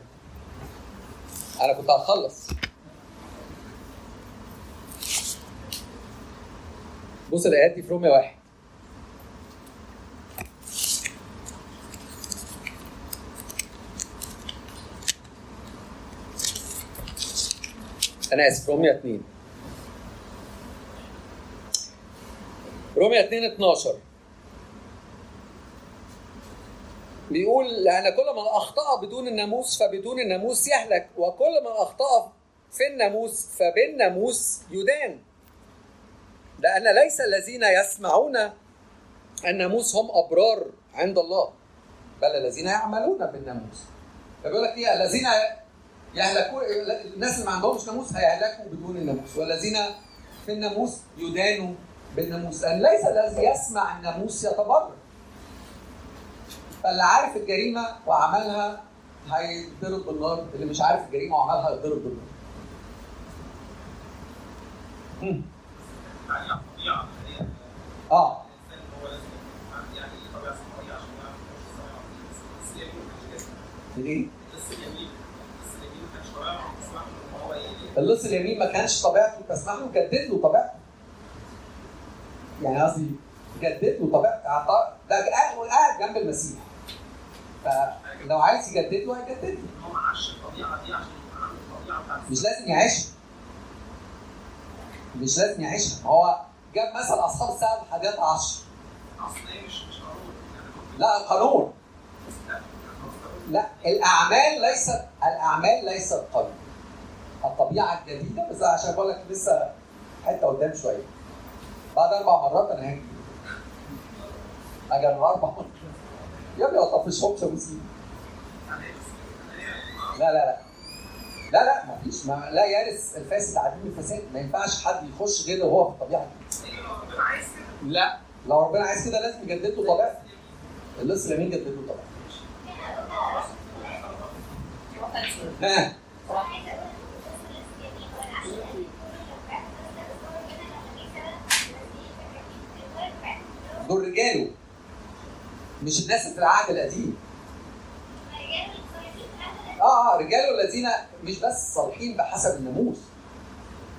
[SPEAKER 1] أنا كنت هخلص بص الايات دي في روميا واحد. أنا آسف روميا 2 روميا 2 12 بيقول لأن كل من أخطأ بدون الناموس فبدون الناموس يهلك وكل من أخطأ في الناموس فبالناموس يدان. لأن ليس الذين يسمعون الناموس هم أبرار عند الله بل الذين يعملون بالناموس. فبيقول لك إيه؟ الذين يهلكون الناس اللي ما عندهمش ناموس هيهلكوا بدون الناموس والذين في الناموس يدانوا بالناموس لأن ليس الذي يسمع الناموس يتبرر فاللي عارف الجريمة وعملها هيتضرب بالنار اللي مش عارف الجريمة وعملها هيتضرب بالنار.
[SPEAKER 5] آه.
[SPEAKER 1] اللص اليمين ما كانش طبيعته تسمح له جدد له طبيعته يعني قصدي جدد له طبيعته عطا- ده قاعد جنب المسيح. فلو عايز يجدد له هيجدد له.
[SPEAKER 5] هو ما عاش الطبيعه دي عشان الطبيعه بتاعت
[SPEAKER 1] مش لازم يعيشها. مش لازم يعيشها. هو جاب مثل أصحاب الساعة الحادية عشر.
[SPEAKER 5] مش مش قانون.
[SPEAKER 1] لا القانون
[SPEAKER 5] لا
[SPEAKER 1] الأعمال ليست الأعمال ليست قانون. الطبيعة الجديدة بس عشان بقول لك لسه حتة قدام شوية. بعد أربع مرات أنا هاجي أجي أنا أربع مرات يا ابني ما تطفشهمش
[SPEAKER 5] هي
[SPEAKER 1] لا لا لا. لا لا ما فيش. ما لا يرث الفاسد عديم الفساد ما ينفعش حد يخش غير وهو في الطبيعة. دي لا. لو ربنا عايز كده لازم يجدد له طبيعته. اللص اليمين جدد له طبيعته؟ ها. دول رجاله. مش الناس في العهد القديم. آه آه رجاله الذين مش بس صالحين بحسب الناموس.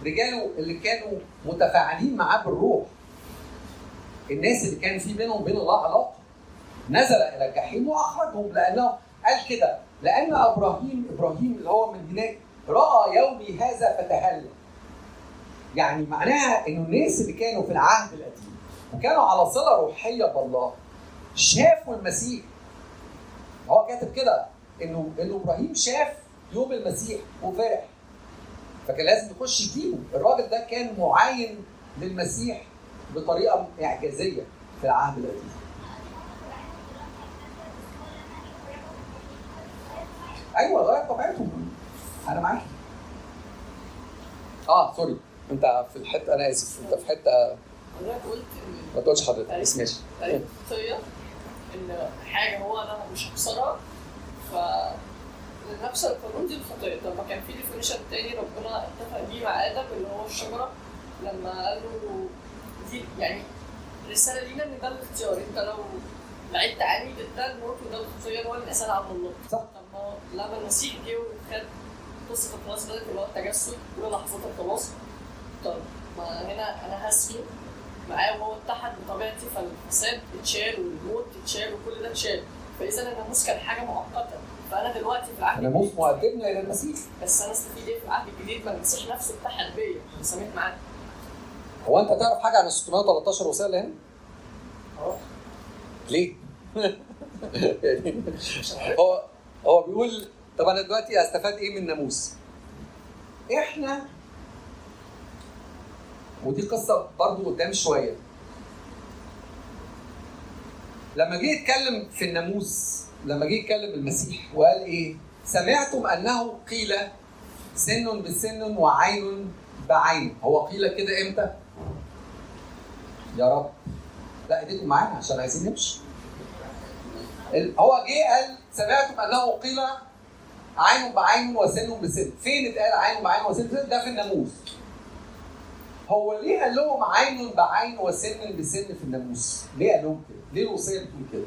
[SPEAKER 1] رجاله اللي كانوا متفاعلين معاه بالروح. الناس اللي كان في بينهم وبين الله علاقة. نزل إلى الجحيم وأخرجهم لأنه قال كده. لأن إبراهيم إبراهيم اللي هو من هناك رأى يومي هذا فتهلل. يعني معناها إنه الناس اللي كانوا في العهد القديم وكانوا على صلة روحية بالله شافوا المسيح. هو كاتب كده إنه إنه إبراهيم شاف يوم المسيح وفرح. فكان لازم يخش يجيبه. الراجل ده كان معاين للمسيح بطريقة إعجازية في العهد القديم أيوه غير طبيعتهم. أنا معاك. آه sorry أنت في الحتة أنا آسف. أنت في حتة
[SPEAKER 11] حضرتك قلت
[SPEAKER 1] ما تقولش حضرتك بس ماشي.
[SPEAKER 11] تاريخ الخطيه إن حاجة هو أنا مش هكسرها ف نفس القانون دي الخطية. طب ما كان في definition تاني ربنا اتفق بيه مع آدم اللي هو الشجرة لما قال له دي يعني رسالة لينا إن ده الاختيار. أنت لو بعدت عني ده الموت وده الاختيار هو الانسان عن الله.
[SPEAKER 1] صح.
[SPEAKER 11] طب ما لما المسيح جه وخد قصة الخلاص بدات اللي هو التجسد ولحظات الخلاص طب ما هنا أنا هسمي معاه وهو اتحد بطبيعتي فالفساد اتشال والموت اتشال وكل ده اتشال. فإذا الناموس كان حاجة مؤقتة. فأنا دلوقتي في العهد
[SPEAKER 1] الناموس
[SPEAKER 11] الجديد.
[SPEAKER 1] مؤدبنا إلى المسيح
[SPEAKER 11] بس أنا استفيد إيه في العهد الجديد؟ ما المسيح نفسه اتحد بيا. وسميت معاه
[SPEAKER 1] هو أنت تعرف حاجة عن ال 613 وصيه اللي هنا؟
[SPEAKER 11] أه.
[SPEAKER 1] ليه؟ هو هو بيقول طب أنا دلوقتي أستفاد إيه من الناموس؟ إحنا ودي قصة برضو قدام شوية. لما جه يتكلم في الناموس لما جه يتكلم المسيح وقال إيه؟ سمعتم أنه قيل سن بسن وعين بعين. هو قيل كده إمتى؟ يا رب. لا إيديكم معانا عشان عايزين نمشي هو جه قال سمعتم أنه قيل عين بعين وسن بسن. فين اتقال عين بعين وسن؟ بسن ده في الناموس. هو ليه قال لهم عين بعين وسن بسن في الناموس. ليه قال لهم كده. ليه الوصيه بتقول كده؟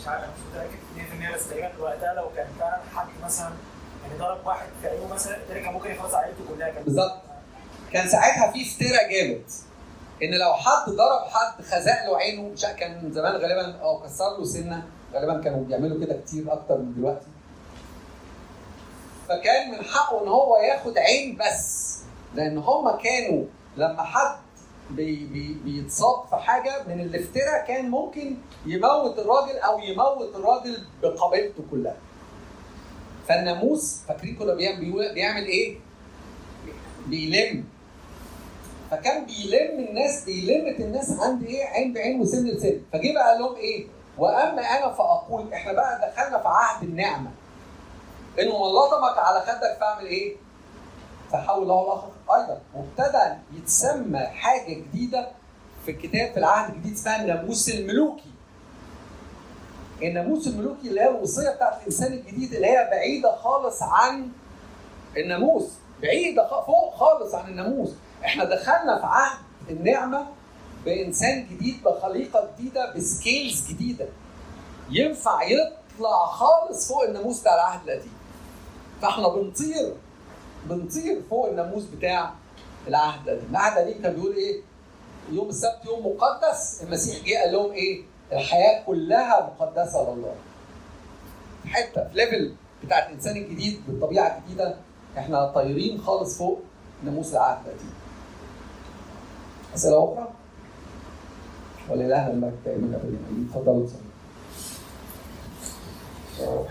[SPEAKER 12] مش عارف مش متأكد 100% بس تقريبا وقتها لو كان فعلا حد مثلا يعني ضرب واحد في عينه مثلا التاني كان ممكن يخلص عيلته كلها كان
[SPEAKER 1] بالظبط. كان ساعتها في افتراء جامد إن لو حد ضرب حد خزق له عينه مش كان زمان غالبا أو كسر له سنة غالبا كانوا بيعملوا كده كتير أكتر من دلوقتي. فكان من حقه إن هو ياخد عين بس. لأن هم كانوا لما حد بي بي بيتصاب في حاجة من الافتراء كان ممكن يموت الراجل أو يموت الراجل بقبيلته كلها. فالناموس فاكرين كنا بيعمل إيه؟ بيلم. فكان بيلم الناس بيلمت الناس عند إيه؟ عين بعين وسن لسن. فجه بقى قال لهم إيه؟ وأما أنا فأقول إحنا بقى دخلنا في عهد النعمة. انه لطمك على خدك فأعمل إيه؟ فحول له الآخر. أيضا وابتدى يتسمى حاجة جديدة في الكتاب في العهد الجديد اسمها الناموس الملوكي. الناموس الملوكي اللي هي الوصية بتاعت الإنسان الجديد اللي هي بعيدة خالص عن الناموس. بعيدة فوق خالص عن الناموس. إحنا دخلنا في عهد النعمة بإنسان جديد بخليقة جديدة بسكيلز جديدة. ينفع يطلع خالص فوق الناموس بتاع العهد القديم. فإحنا بنطير بنطير فوق الناموس بتاع العهد القديم العهد القديم كان بيقول إيه؟ يوم السبت يوم مقدس المسيح جه قال لهم إيه؟ الحياة كلها مقدسة لله في حتة في ليفل بتاع الإنسان الجديد بالطبيعة الجديدة إحنا طايرين خالص فوق ناموس العهد القديم أسئلة أخرى؟ ولا لا المجد دائما ابدا اتفضلوا اتفضلوا